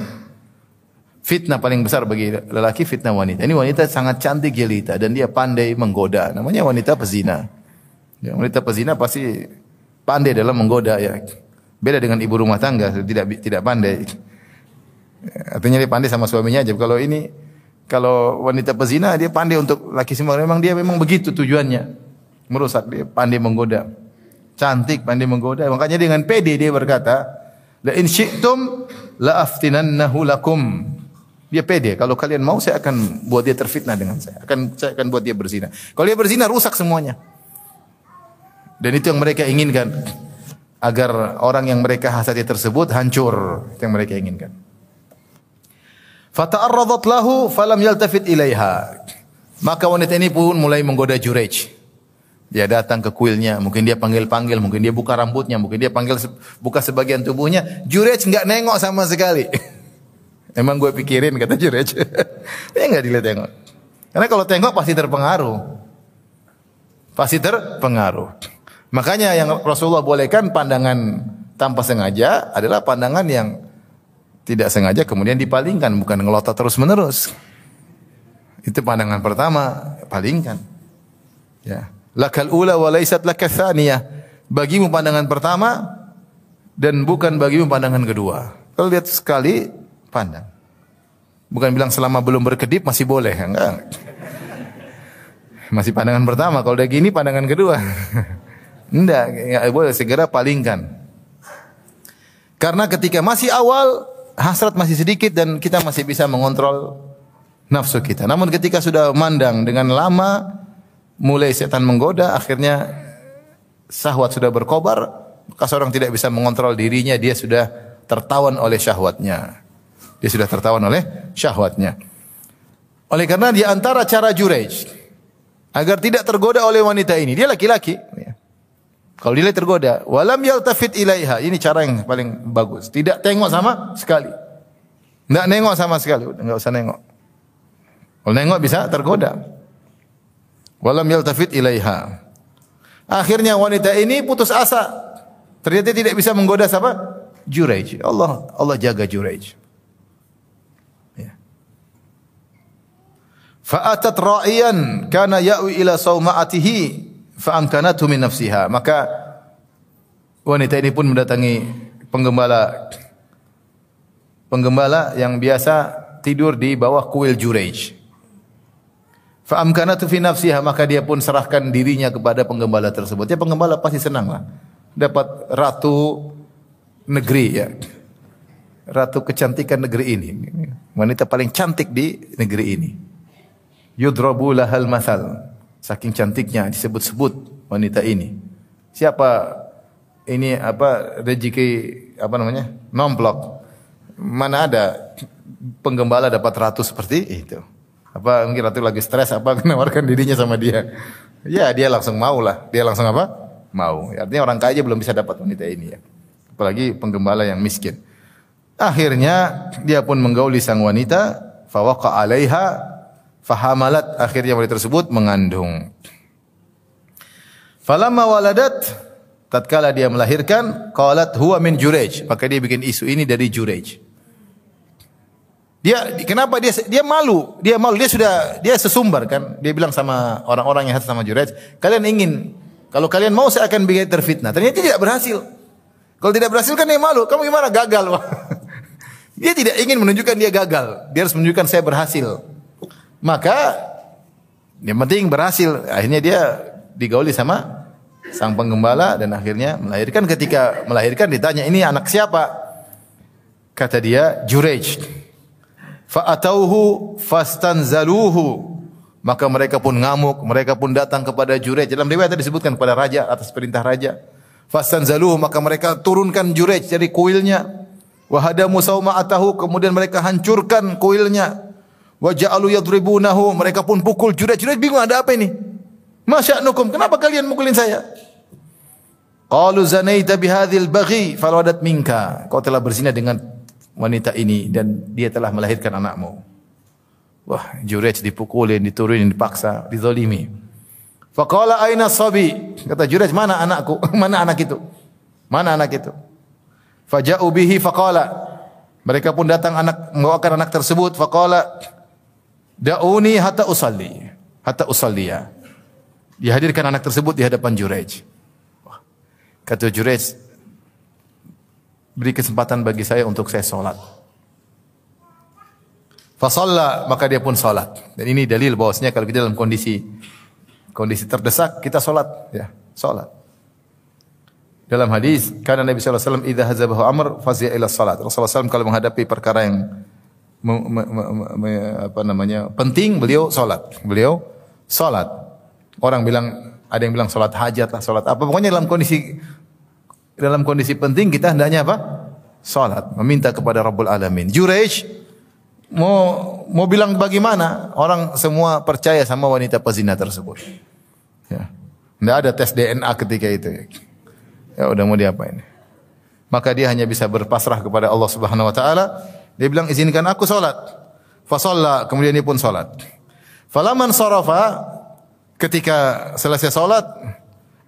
Fitnah paling besar bagi lelaki fitnah wanita. Ini wanita sangat cantik jelita dan dia pandai menggoda. Namanya wanita pezina. Ya, wanita pezina pasti pandai dalam menggoda ya. Beda dengan ibu rumah tangga tidak tidak pandai. Artinya dia pandai sama suaminya aja. Kalau ini kalau wanita pezina dia pandai untuk laki semua. Memang dia memang begitu tujuannya. Merusak dia pandai menggoda. Cantik pandai menggoda. Makanya dengan pede dia berkata, "La in syi'tum la aftinannahu lakum." Dia pede. Kalau kalian mau, saya akan buat dia terfitnah dengan saya. Akan saya akan buat dia berzina. Kalau dia berzina, rusak semuanya. Dan itu yang mereka inginkan. Agar orang yang mereka hasati tersebut hancur. Itu yang mereka inginkan. Fata'arradat lahu falam yaltafit ilaiha. Maka wanita ini pun mulai menggoda Jurej. Dia datang ke kuilnya, mungkin dia panggil-panggil, mungkin dia buka rambutnya, mungkin dia panggil buka sebagian tubuhnya. Jurej nggak nengok sama sekali. Emang gue pikirin kata Jurej. ya nggak dilihat tengok. Karena kalau tengok pasti terpengaruh. Pasti terpengaruh. Makanya yang Rasulullah bolehkan pandangan tanpa sengaja adalah pandangan yang tidak sengaja kemudian dipalingkan bukan ngelotot terus menerus. Itu pandangan pertama, palingkan. Ya. Lakal ula wa laisat lakathaniyah. Bagimu pandangan pertama dan bukan bagimu pandangan kedua. Kalau lihat sekali, pandang. Bukan bilang selama belum berkedip masih boleh, enggak. Masih pandangan pertama, kalau udah gini pandangan kedua. enggak, enggak boleh segera palingkan. Karena ketika masih awal, hasrat masih sedikit dan kita masih bisa mengontrol nafsu kita. Namun ketika sudah mandang dengan lama, mulai setan menggoda, akhirnya sahwat sudah berkobar, maka seorang tidak bisa mengontrol dirinya, dia sudah tertawan oleh syahwatnya. Dia sudah tertawan oleh syahwatnya. Oleh karena di antara cara Jurej agar tidak tergoda oleh wanita ini, dia laki-laki. Ya. Kalau dia tergoda, walam yaltafit ilaiha. Ini cara yang paling bagus. Tidak tengok sama sekali. Tidak nengok sama sekali, enggak usah nengok. Kalau nengok bisa tergoda. Walam yaltafit ilaiha. Akhirnya wanita ini putus asa. Ternyata tidak bisa menggoda siapa? Jurej. Allah Allah jaga Jurej. Fa'atat ra'iyan kana ya'wi ila sauma'atihi fa'amkanathu min nafsiha. Maka wanita ini pun mendatangi penggembala penggembala yang biasa tidur di bawah kuil Jurej. Fa'amkanathu fi nafsiha maka dia pun serahkan dirinya kepada penggembala tersebut. Ya penggembala pasti senang lah. Dapat ratu negeri ya. Ratu kecantikan negeri ini. Wanita paling cantik di negeri ini yudrabu lahal masal. Saking cantiknya disebut-sebut wanita ini. Siapa ini apa rezeki apa namanya? Nomplok. Mana ada penggembala dapat ratu seperti itu. Apa mungkin ratu lagi stres apa menawarkan dirinya sama dia. Ya, dia langsung mau lah. Dia langsung apa? Mau. Artinya orang kaya belum bisa dapat wanita ini ya. Apalagi penggembala yang miskin. Akhirnya dia pun menggauli sang wanita, fawaqa 'alaiha Fahamalat akhirnya wanita tersebut mengandung. Falamma waladat tatkala dia melahirkan qalat huwa min Jurej, maka dia bikin isu ini dari Jurej. Dia kenapa dia dia malu? Dia malu, dia sudah dia sesumbar kan. Dia bilang sama orang-orang yang sama Jurej, kalian ingin kalau kalian mau saya akan bikin terfitnah. Ternyata tidak berhasil. Kalau tidak berhasil kan dia malu. Kamu gimana gagal? dia tidak ingin menunjukkan dia gagal. Dia harus menunjukkan saya berhasil. Maka yang penting berhasil. Akhirnya dia digauli sama sang penggembala dan akhirnya melahirkan. Ketika melahirkan ditanya ini anak siapa? Kata dia Jurej. Fa'atauhu fastanzaluhu. Maka mereka pun ngamuk, mereka pun datang kepada Jurej. Dalam riwayat disebutkan kepada raja atas perintah raja. Fastanzaluhu maka mereka turunkan Jurej dari kuilnya. Wahadamu sauma'atahu kemudian mereka hancurkan kuilnya. Wa ja'alu yadribunahu, mereka pun pukul Jurej-Jurej bingung ada apa ini? Masya'nukum, kenapa kalian mukulin saya? Qalu zanaita bihadzal baghi falwadat minka. Kau telah berzina dengan wanita ini dan dia telah melahirkan anakmu. Wah, Jurej dipukulin, diturunin, dipaksa, dizalimi. Faqala aina sabi? Kata Jurej, mana anakku? mana anak itu? Mana anak itu? Faja'u bihi faqala. Mereka pun datang anak membawakan anak tersebut faqala Da'uni hatta usalli. Hatta usalliya. Dihadirkan anak tersebut di hadapan Jurej. Kata Jurej, beri kesempatan bagi saya untuk saya solat. Fasalla, maka dia pun solat. Dan ini dalil bahwasanya kalau kita dalam kondisi kondisi terdesak, kita solat. Ya, solat. Dalam hadis, karena Nabi SAW, idha hazabahu amr, fazia ila salat. Rasulullah SAW kalau menghadapi perkara yang me, me, me, apa namanya penting beliau sholat. Beliau sholat. Orang bilang ada yang bilang sholat hajat lah sholat apa. Pokoknya dalam kondisi dalam kondisi penting kita hendaknya apa? Sholat. Meminta kepada Rabbul Alamin. Jurej mau mau bilang bagaimana? Orang semua percaya sama wanita pezina tersebut. Ya. Tidak ada tes DNA ketika itu. Ya udah mau diapain? Maka dia hanya bisa berpasrah kepada Allah Subhanahu wa taala dia bilang izinkan aku salat. Fasalla, kemudian dia pun salat. Falaman sarafa ketika selesai salat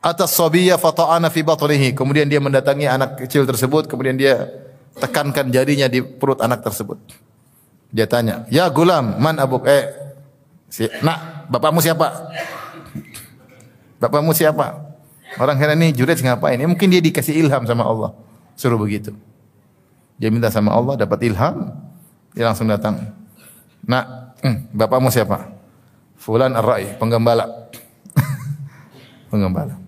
atas sabiyya fata'ana fi batnihi. Kemudian dia mendatangi anak kecil tersebut, kemudian dia tekankan jarinya di perut anak tersebut. Dia tanya, "Ya gulam, man abuk?" Eh, si, nak, bapakmu siapa? Bapakmu siapa? Orang heran ini Jurej ngapain? Ya, mungkin dia dikasih ilham sama Allah. Suruh begitu. Dia minta sama Allah dapat ilham, dia langsung datang. Nak, hmm, bapakmu siapa? Fulan Ar-Rai, penggembala. penggembala.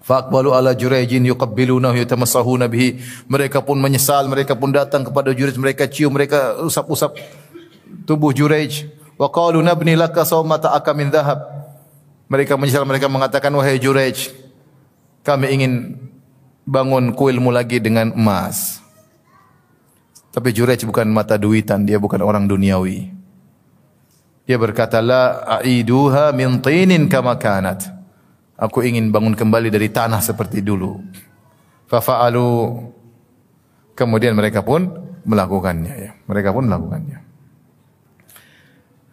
Faqbalu ala Jurayjin yuqabbilunahu yatamassahuna bihi. Mereka pun menyesal, mereka pun datang kepada Jurayj, mereka cium, mereka usap-usap tubuh Jurayj. Wa qalu nabni laka sawmata aka min. Mereka menyesal, mereka mengatakan wahai Jurayj, kami ingin bangun kuilmu lagi dengan emas. Tapi Jurayj bukan mata duitan, dia bukan orang duniawi. Dia berkata la aiduha min tinin kama kanat. Aku ingin bangun kembali dari tanah seperti dulu. Fafa'alu kemudian mereka pun melakukannya ya. Mereka pun melakukannya.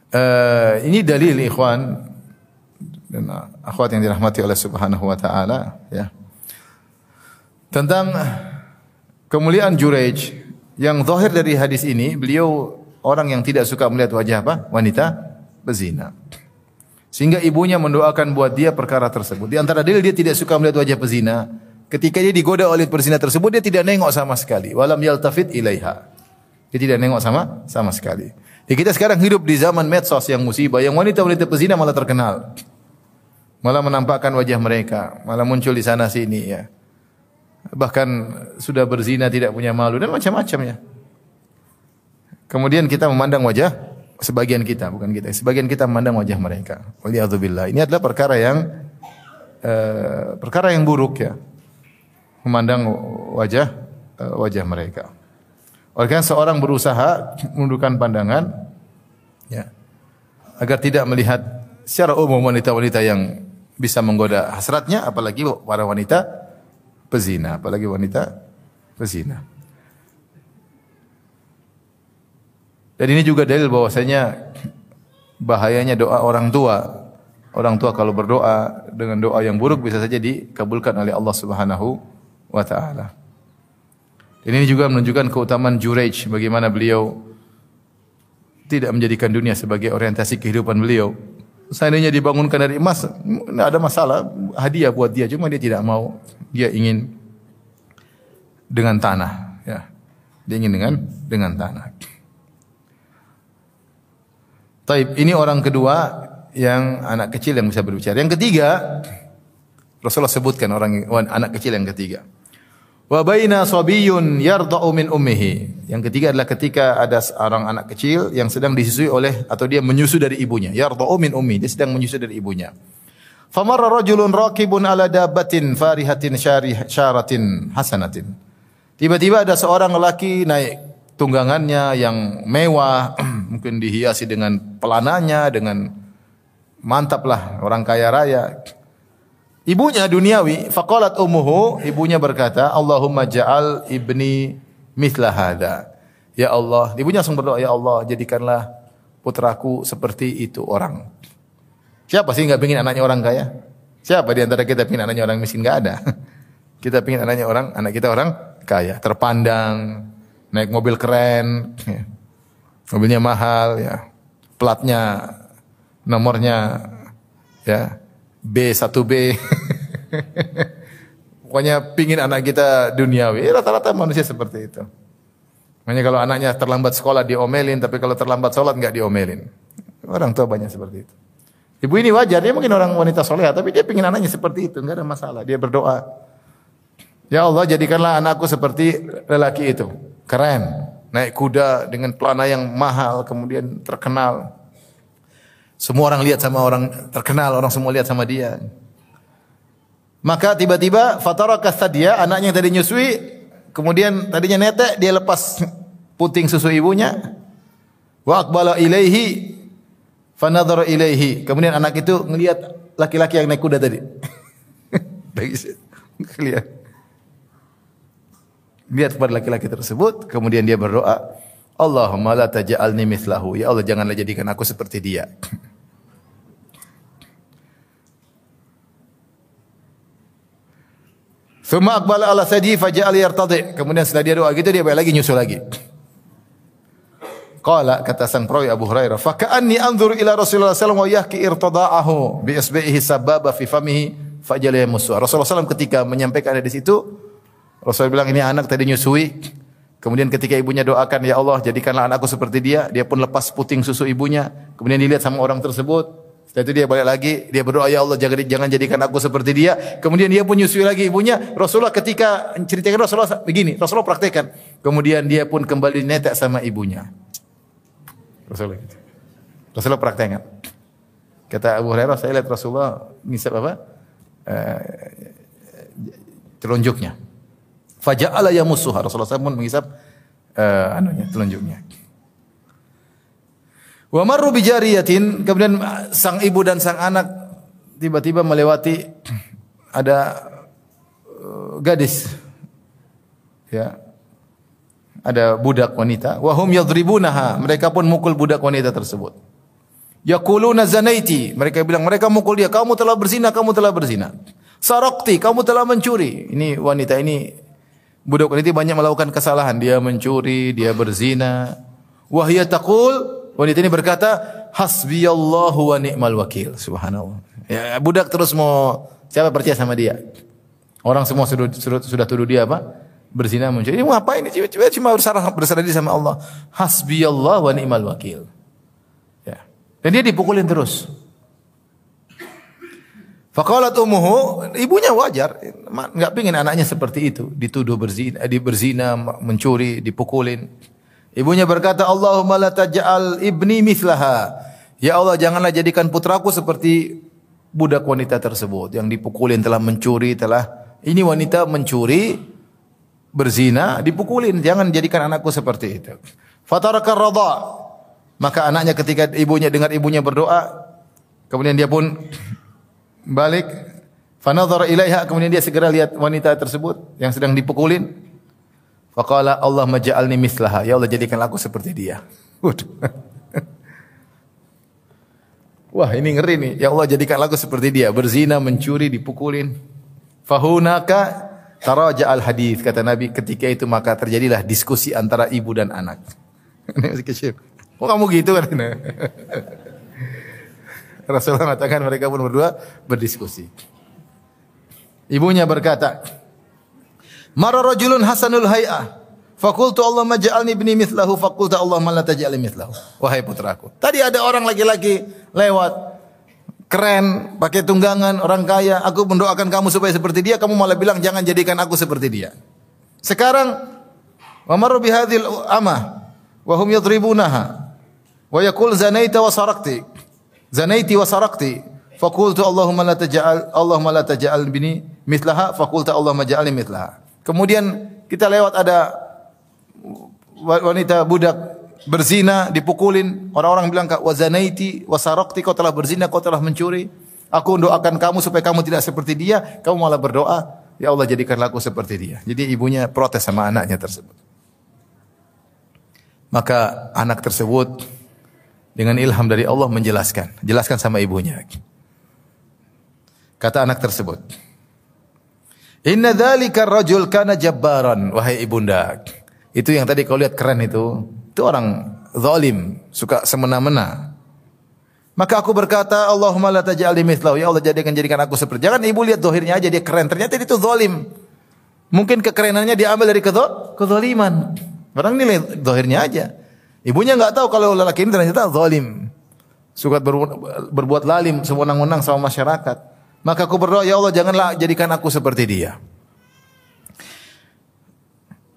Uh, ini dalil ikhwan dan akhwat yang dirahmati oleh Subhanahu wa taala ya. Tentang kemuliaan Jurayj yang zahir dari hadis ini beliau orang yang tidak suka melihat wajah apa? wanita berzina. Sehingga ibunya mendoakan buat dia perkara tersebut. Di antara dalil dia tidak suka melihat wajah pezina. Ketika dia digoda oleh pezina tersebut, dia tidak nengok sama sekali. Walam yaltafit ilaiha. Dia tidak nengok sama sama sekali. Kita sekarang hidup di zaman medsos yang musibah, yang wanita-wanita pezina malah terkenal. Malah menampakkan wajah mereka, malah muncul di sana sini ya. Bahkan sudah berzina tidak punya malu dan macam-macam ya. Kemudian kita memandang wajah sebagian kita, bukan kita. Sebagian kita memandang wajah mereka. Waliyadzubillah. Ini adalah perkara yang uh, perkara yang buruk ya. Memandang wajah uh, wajah mereka. Oleh karena seorang berusaha menundukkan pandangan ya agar tidak melihat secara umum wanita-wanita yang bisa menggoda hasratnya apalagi para wanita pezina, apalagi wanita pezina. Dan ini juga dalil bahwasanya bahayanya doa orang tua. Orang tua kalau berdoa dengan doa yang buruk bisa saja dikabulkan oleh Allah Subhanahu wa taala. Dan ini juga menunjukkan keutamaan Jurayj bagaimana beliau tidak menjadikan dunia sebagai orientasi kehidupan beliau. Seandainya dibangunkan dari emas, ada masalah, hadiah buat dia, cuma dia tidak mau. Dia ingin dengan tanah, ya. Dia ingin dengan dengan tanah. Taib, ini orang kedua yang anak kecil yang bisa berbicara. Yang ketiga, Rasulullah sebutkan orang anak kecil yang ketiga. Wa baina sabiyun yarda'u min ummihi. Yang ketiga adalah ketika ada seorang anak kecil yang sedang disusui oleh atau dia menyusu dari ibunya. Yarda'u min ummi, dia sedang menyusu dari ibunya. Famarra rajulun raqibun ala dabbatin farihatin syaratin hasanatin. Tiba-tiba ada seorang lelaki naik tunggangannya yang mewah, mungkin dihiasi dengan pelananya, dengan mantap lah orang kaya raya. Ibunya duniawi, faqalat ummuhu, ibunya berkata, Allahumma ja'al ibni mithla hada. Ya Allah, ibunya langsung berdoa, ya Allah, jadikanlah putraku seperti itu orang. Siapa sih nggak pingin anaknya orang kaya? Siapa di antara kita pingin anaknya orang miskin? Nggak ada. Kita pingin anaknya orang, anak kita orang kaya, terpandang, naik mobil keren, ya. mobilnya mahal, ya, platnya, nomornya, ya, B1B. Pokoknya pingin anak kita duniawi. Eh, rata-rata manusia seperti itu. Makanya kalau anaknya terlambat sekolah diomelin, tapi kalau terlambat sholat nggak diomelin. Orang tua banyak seperti itu. Ibu ini wajar, dia mungkin orang wanita soleh, tapi dia pingin anaknya seperti itu, nggak ada masalah. Dia berdoa, Ya Allah jadikanlah anakku seperti lelaki itu keren, naik kuda dengan pelana yang mahal, kemudian terkenal. Semua orang lihat sama orang terkenal, orang semua lihat sama dia. Maka tiba-tiba fataraka dia anaknya yang tadi nyusui, kemudian tadinya netek, dia lepas puting susu ibunya. Wa aqbala ilaihi fanadhara ilaihi. Kemudian anak itu ngelihat laki-laki yang naik kuda tadi. Lihat lihat kepada laki-laki tersebut, kemudian dia berdoa, Allahumma la taj'alni mithlahu. Ya Allah, janganlah jadikan aku seperti dia. Thumma aqbala ala sadi faja'al yartadi. Kemudian setelah dia doa gitu dia balik lagi nyusul lagi. Qala kata sang perawi Abu Hurairah, "Fa ka'anni anzur ila Rasulullah sallallahu alaihi wasallam wa yahki irtada'ahu bi isbihi sababa fi famihi fajala Rasulullah SAW ketika menyampaikan hadis itu Rasul bilang ini anak tadi nyusui, Kemudian ketika ibunya doakan, "Ya Allah, jadikanlah anakku seperti dia." Dia pun lepas puting susu ibunya. Kemudian dilihat sama orang tersebut. Setelah itu dia balik lagi, dia berdoa, "Ya Allah, jangan jadikan aku seperti dia." Kemudian dia pun nyusui lagi ibunya. Rasulullah ketika ceritakan Rasulullah begini, Rasulullah praktekkan. Kemudian dia pun kembali netek sama ibunya. Rasulullah gitu. Rasulullah praktekkan. Kata Abu Hurairah, saya lihat Rasulullah ngisap apa? Uh, telunjuknya. Faja'ala yamussuha. Rasulullah SAW pun mengisap uh, anunya, telunjuknya. Wa marru bijariyatin, kemudian sang ibu dan sang anak tiba-tiba melewati ada uh, gadis. Ya. Ada budak wanita. Wa hum yadribunaha. Mereka pun mukul budak wanita tersebut. Yaquluna zanaiti. Mereka bilang mereka mukul dia. Kamu telah berzina kamu telah berzina. Sarakti kamu telah mencuri. Ini wanita ini budak wanita banyak melakukan kesalahan. Dia mencuri, dia berzina. Wahya taqul, wanita ini berkata, hasbiyallahu wa ni'mal wakil. Subhanallah. Ya, budak terus mau siapa percaya sama dia? Orang semua sudah sudah, sudah tuduh dia apa? Berzina mencuri. Ini apa ini? Cuma, cuma berserah berserah diri sama Allah. Hasbiyallahu wa ni'mal wakil. Ya. Dan dia dipukulin terus. Faqalat ummuhu, ibunya wajar, enggak pingin anaknya seperti itu, dituduh berzina, di berzina, mencuri, dipukulin. Ibunya berkata, "Allahumma la taj'al ibni mithlaha." Ya Allah, janganlah jadikan putraku seperti budak wanita tersebut yang dipukulin telah mencuri, telah ini wanita mencuri, berzina, dipukulin. Jangan jadikan anakku seperti itu. Fataraka radha. Maka anaknya ketika ibunya dengar ibunya berdoa, kemudian dia pun balik. Fanadhara ilaiha kemudian dia segera lihat wanita tersebut yang sedang dipukulin. Faqala Allah maj'alni mislaha. Ya Allah jadikan aku seperti dia. Wah ini ngeri nih. Ya Allah jadikan aku seperti dia. Berzina mencuri dipukulin. Fahunaka taraja al hadis kata Nabi. Ketika itu maka terjadilah diskusi antara ibu dan anak. Ini masih kecil. Kok kamu gitu kan Rasulullah mengatakan mereka pun berdua berdiskusi. Ibunya berkata, "Mara rajulun hasanul hay'ah." Fakultu Allah maj'alni ibni mithlahu fakultu Allah la taj'alni mithlahu. Wahai putraku. Tadi ada orang laki-laki lewat keren, pakai tunggangan, orang kaya, aku mendoakan kamu supaya seperti dia, kamu malah bilang jangan jadikan aku seperti dia. Sekarang wa marru bihadhil amah wa hum yadribunaha wa yaqul zanaita wa sarakti. Zanaiti wa sarakti. Fakultu Allahumma la taj'al Allahumma la taj'al bini mithlaha fakultu Allahumma ja'alni mithlaha. Kemudian kita lewat ada wanita budak berzina dipukulin orang-orang bilang wa zanaiti wa sarakti kau telah berzina kau telah mencuri aku doakan kamu supaya kamu tidak seperti dia kamu malah berdoa ya Allah jadikanlah aku seperti dia jadi ibunya protes sama anaknya tersebut maka anak tersebut dengan ilham dari Allah menjelaskan, jelaskan sama ibunya. Kata anak tersebut, Inna dzalika rajul kana jabbaran wahai ibunda. Itu yang tadi kau lihat keren itu, itu orang zalim, suka semena-mena. Maka aku berkata, Allahumma la taj'alni mithlahu. Ya Allah jadikan jadikan aku seperti. Jangan ibu lihat dohirnya aja dia keren. Ternyata itu zalim. Mungkin kekerenannya diambil dari kezaliman. Orang nilai dohirnya aja. Ibunya nggak tahu kalau lelaki ini ternyata zalim. Suka berbuat, lalim, sewenang-wenang sama masyarakat. Maka aku berdoa, ya Allah janganlah jadikan aku seperti dia.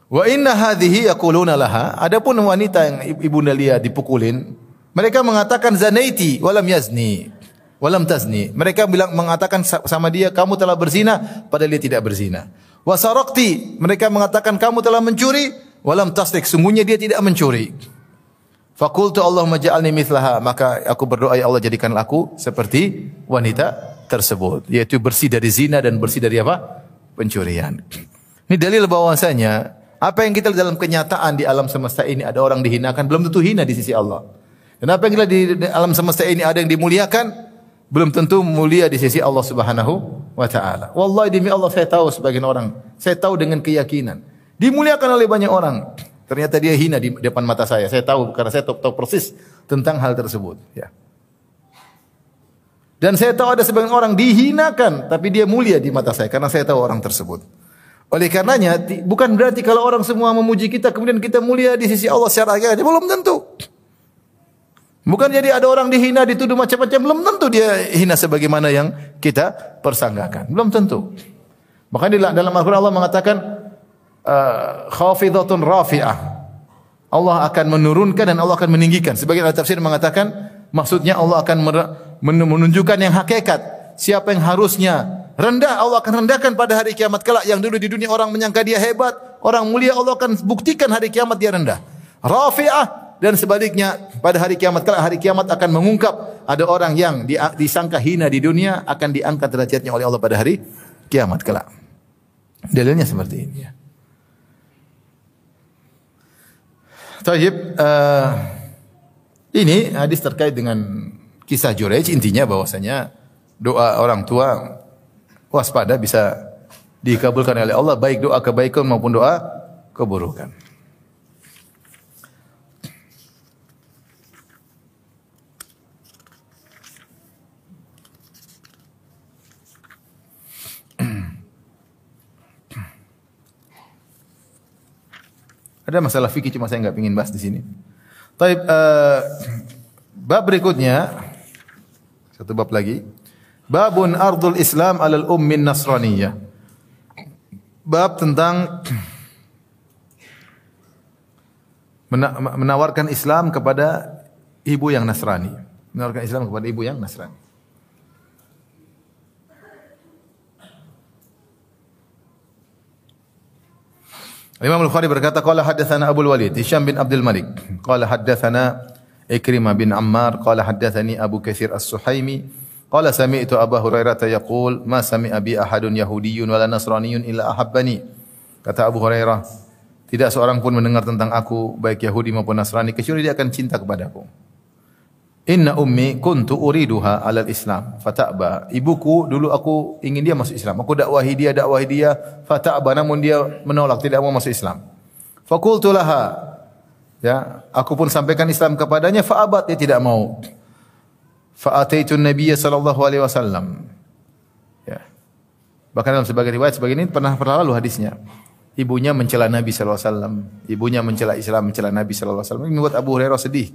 Wa inna hadhihi yaquluna laha. Adapun wanita yang ibunda lihat dipukulin, mereka mengatakan zanaiti walam yazni. Walam tazni. Mereka bilang mengatakan sama dia kamu telah berzina padahal dia tidak berzina. Wasarakti. Mereka mengatakan kamu telah mencuri walam tasdik. Sungguhnya dia tidak mencuri. Fakultu Allah ja'alni mithlaha. Maka aku berdoa ya Allah jadikan aku seperti wanita tersebut. Yaitu bersih dari zina dan bersih dari apa? Pencurian. Ini dalil bahwasanya apa yang kita dalam kenyataan di alam semesta ini ada orang dihinakan belum tentu hina di sisi Allah. Dan apa yang kita di alam semesta ini ada yang dimuliakan belum tentu mulia di sisi Allah Subhanahu wa taala. Wallahi demi Allah saya tahu sebagian orang, saya tahu dengan keyakinan dimuliakan oleh banyak orang. Ternyata dia hina di depan mata saya. Saya tahu karena saya tahu, tahu persis tentang hal tersebut. Ya. Dan saya tahu ada sebagian orang dihinakan, tapi dia mulia di mata saya karena saya tahu orang tersebut. Oleh karenanya bukan berarti kalau orang semua memuji kita kemudian kita mulia di sisi Allah secara hakiki belum tentu. Bukan jadi ada orang dihina, dituduh macam-macam, belum tentu dia hina sebagaimana yang kita persangkakan. Belum tentu. Makanya dalam Al-Quran Allah mengatakan uh, khafidatun rafi'ah. Allah akan menurunkan dan Allah akan meninggikan. Sebagian ahli tafsir mengatakan maksudnya Allah akan menunjukkan yang hakikat. Siapa yang harusnya rendah Allah akan rendahkan pada hari kiamat kelak yang dulu di dunia orang menyangka dia hebat, orang mulia Allah akan buktikan hari kiamat dia rendah. Rafi'ah dan sebaliknya pada hari kiamat kelak hari kiamat akan mengungkap ada orang yang disangka hina di dunia akan diangkat derajatnya oleh Allah pada hari kiamat kelak. Dalilnya seperti ini ya. Taib, uh, ini hadis terkait dengan kisah Jurej intinya bahwasanya doa orang tua waspada bisa dikabulkan oleh Allah baik doa kebaikan maupun doa keburukan. Ada masalah fikih cuma saya nggak ingin bahas di sini. Tapi uh, eh, bab berikutnya satu bab lagi. Babun ardul Islam alal ummin nasraniyah. Bab tentang menawarkan Islam kepada ibu yang Nasrani. Menawarkan Islam kepada ibu yang Nasrani. Imam Al-Bukhari berkata qala haddatsana Abu Walid Hisham bin Abdul Malik. Qala haddatsana Ikrimah bin Ammar. Qala haddatsani Abu Katsir As-Suhaimi. Qala sami'tu Abu Hurairah yaqul ma sami'a bi ahadun yahudiyyun wala nasraniyyun illa ahabbani. Kata Abu Hurairah tidak seorang pun mendengar tentang aku baik Yahudi maupun Nasrani kecuali dia akan cinta kepadaku Inna ummi kuntu uriduha alal Islam fata'ba. Ibuku dulu aku ingin dia masuk Islam. Aku dakwahi dia, dakwahi dia, fata'ba namun dia menolak, tidak mau masuk Islam. Fakultu laha. Ya, aku pun sampaikan Islam kepadanya, fa'abat dia tidak mau. Fa'ataitu Nabi sallallahu alaihi wasallam. Ya. Bahkan dalam sebagian riwayat sebagian ini pernah pernah lalu hadisnya. Ibunya mencela Nabi sallallahu alaihi wasallam, ibunya mencela Islam, mencela Nabi sallallahu alaihi wasallam. Ini membuat Abu Hurairah sedih.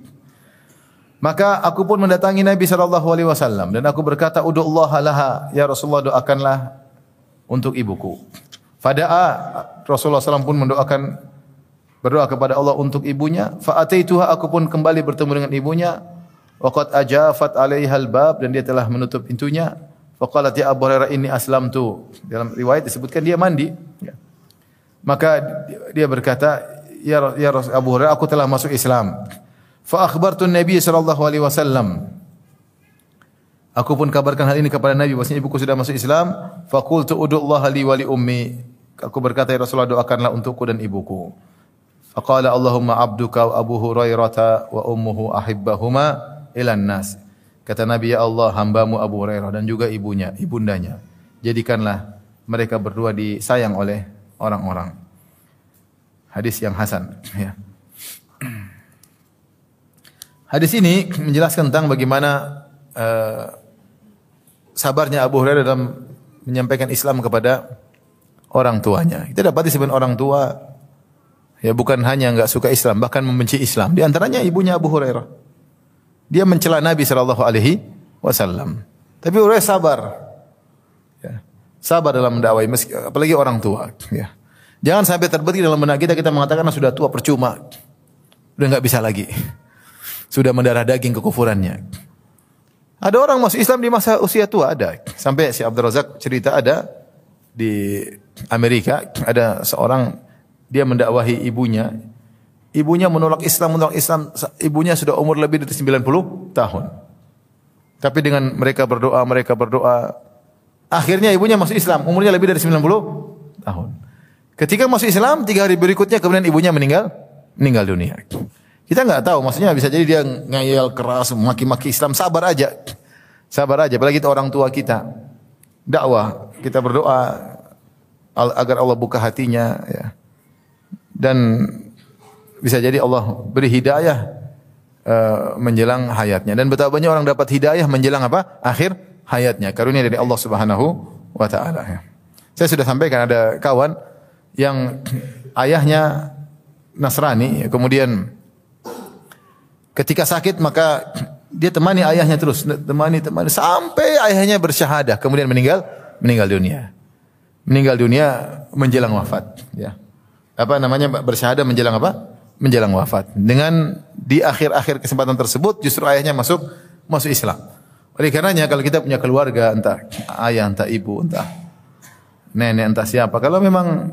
Maka aku pun mendatangi Nabi sallallahu alaihi wasallam dan aku berkata, "Udullah laha, ya Rasulullah doakanlah untuk ibuku." Fada'a Rasulullah SAW pun mendoakan berdoa kepada Allah untuk ibunya. Fa'ataituha aku pun kembali bertemu dengan ibunya. Waqad ajafat alaihal bab dan dia telah menutup pintunya. Faqalat ya Abu Hurairah ini aslam tu. Dalam riwayat disebutkan dia mandi. Ya. Maka dia berkata, ya, ya Abu Hurairah aku telah masuk Islam. Fa akhbartu Nabi sallallahu alaihi wasallam. Aku pun kabarkan hal ini kepada Nabi bahwasanya ibuku sudah masuk Islam. Fa qultu udullah li wa li ummi. Aku berkata ya Rasulullah doakanlah untukku dan ibuku. Faqala Allahumma abduka wa Abu Hurairah wa ummuhu ahibbahuma ilan nas. Kata Nabi ya Allah hambamu Abu Hurairah dan juga ibunya, ibundanya. Jadikanlah mereka berdua disayang oleh orang-orang. Hadis yang hasan ya. Hadis ini menjelaskan tentang bagaimana uh, sabarnya Abu Hurairah dalam menyampaikan Islam kepada orang tuanya. Kita dapat disebut orang tua ya bukan hanya enggak suka Islam, bahkan membenci Islam. Di antaranya ibunya Abu Hurairah. Dia mencela Nabi sallallahu alaihi wasallam. Tapi Hurairah sabar. Ya. Sabar dalam mendakwai apalagi orang tua, ya. Jangan sampai terbetik dalam benak kita kita mengatakan sudah tua percuma. Udah enggak bisa lagi sudah mendarah daging kekufurannya. Ada orang masuk Islam di masa usia tua ada. Sampai si Abdul Razak cerita ada di Amerika ada seorang dia mendakwahi ibunya. Ibunya menolak Islam, menolak Islam. Ibunya sudah umur lebih dari 90 tahun. Tapi dengan mereka berdoa, mereka berdoa. Akhirnya ibunya masuk Islam, umurnya lebih dari 90 tahun. Ketika masuk Islam, tiga hari berikutnya kemudian ibunya meninggal, meninggal dunia. Kita nggak tahu, maksudnya bisa jadi dia ngayal keras, maki-maki Islam, sabar aja. Sabar aja, apalagi kita orang tua kita. Dakwah, kita berdoa agar Allah buka hatinya ya. Dan bisa jadi Allah beri hidayah uh, menjelang hayatnya dan betapa banyak orang dapat hidayah menjelang apa? akhir hayatnya. Karunia dari Allah Subhanahu wa taala ya. Saya sudah sampaikan ada kawan yang ayahnya Nasrani, kemudian ketika sakit maka dia temani ayahnya terus, temani temani sampai ayahnya bersyahadah, kemudian meninggal meninggal dunia. Meninggal dunia menjelang wafat, ya. Apa namanya bersyahadah menjelang apa? Menjelang wafat. Dengan di akhir-akhir kesempatan tersebut justru ayahnya masuk masuk Islam. Oleh karenanya kalau kita punya keluarga entah ayah, entah ibu, entah nenek, entah siapa, kalau memang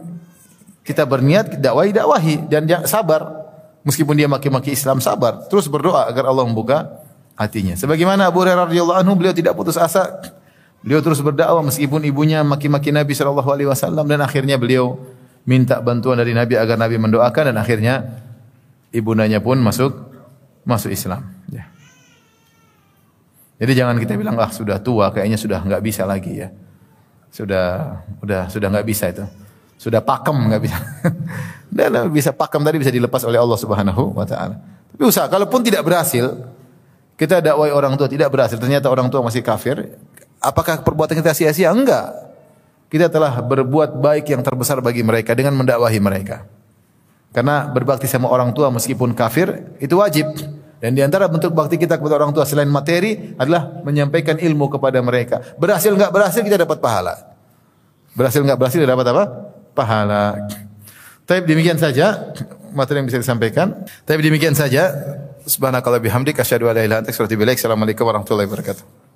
kita berniat dakwahi dakwahi dan sabar. Meskipun dia maki-maki Islam sabar, terus berdoa agar Allah membuka hatinya. Sebagaimana Abu Hurairah radhiyallahu anhu beliau tidak putus asa. Beliau terus berdakwah meskipun ibunya maki-maki Nabi sallallahu alaihi wasallam dan akhirnya beliau minta bantuan dari Nabi agar Nabi mendoakan dan akhirnya ibundanya pun masuk masuk Islam. Ya. Jadi jangan kita bilang ah sudah tua kayaknya sudah nggak bisa lagi ya. Sudah sudah sudah nggak bisa itu. Sudah pakem nggak bisa. Dan bisa pakem tadi bisa dilepas oleh Allah Subhanahu wa taala. Tapi usaha kalaupun tidak berhasil, kita dakwai orang tua tidak berhasil, ternyata orang tua masih kafir, apakah perbuatan kita sia-sia? Enggak. Kita telah berbuat baik yang terbesar bagi mereka dengan mendakwahi mereka. Karena berbakti sama orang tua meskipun kafir itu wajib. Dan di antara bentuk bakti kita kepada orang tua selain materi adalah menyampaikan ilmu kepada mereka. Berhasil enggak berhasil kita dapat pahala. Berhasil enggak berhasil dapat apa? Pahala. Tapi demikian saja materi yang bisa disampaikan. Tapi demikian saja. Subhanakallah bihamdik asyhadu an la ilaha illa anta. Assalamualaikum warahmatullahi wabarakatuh.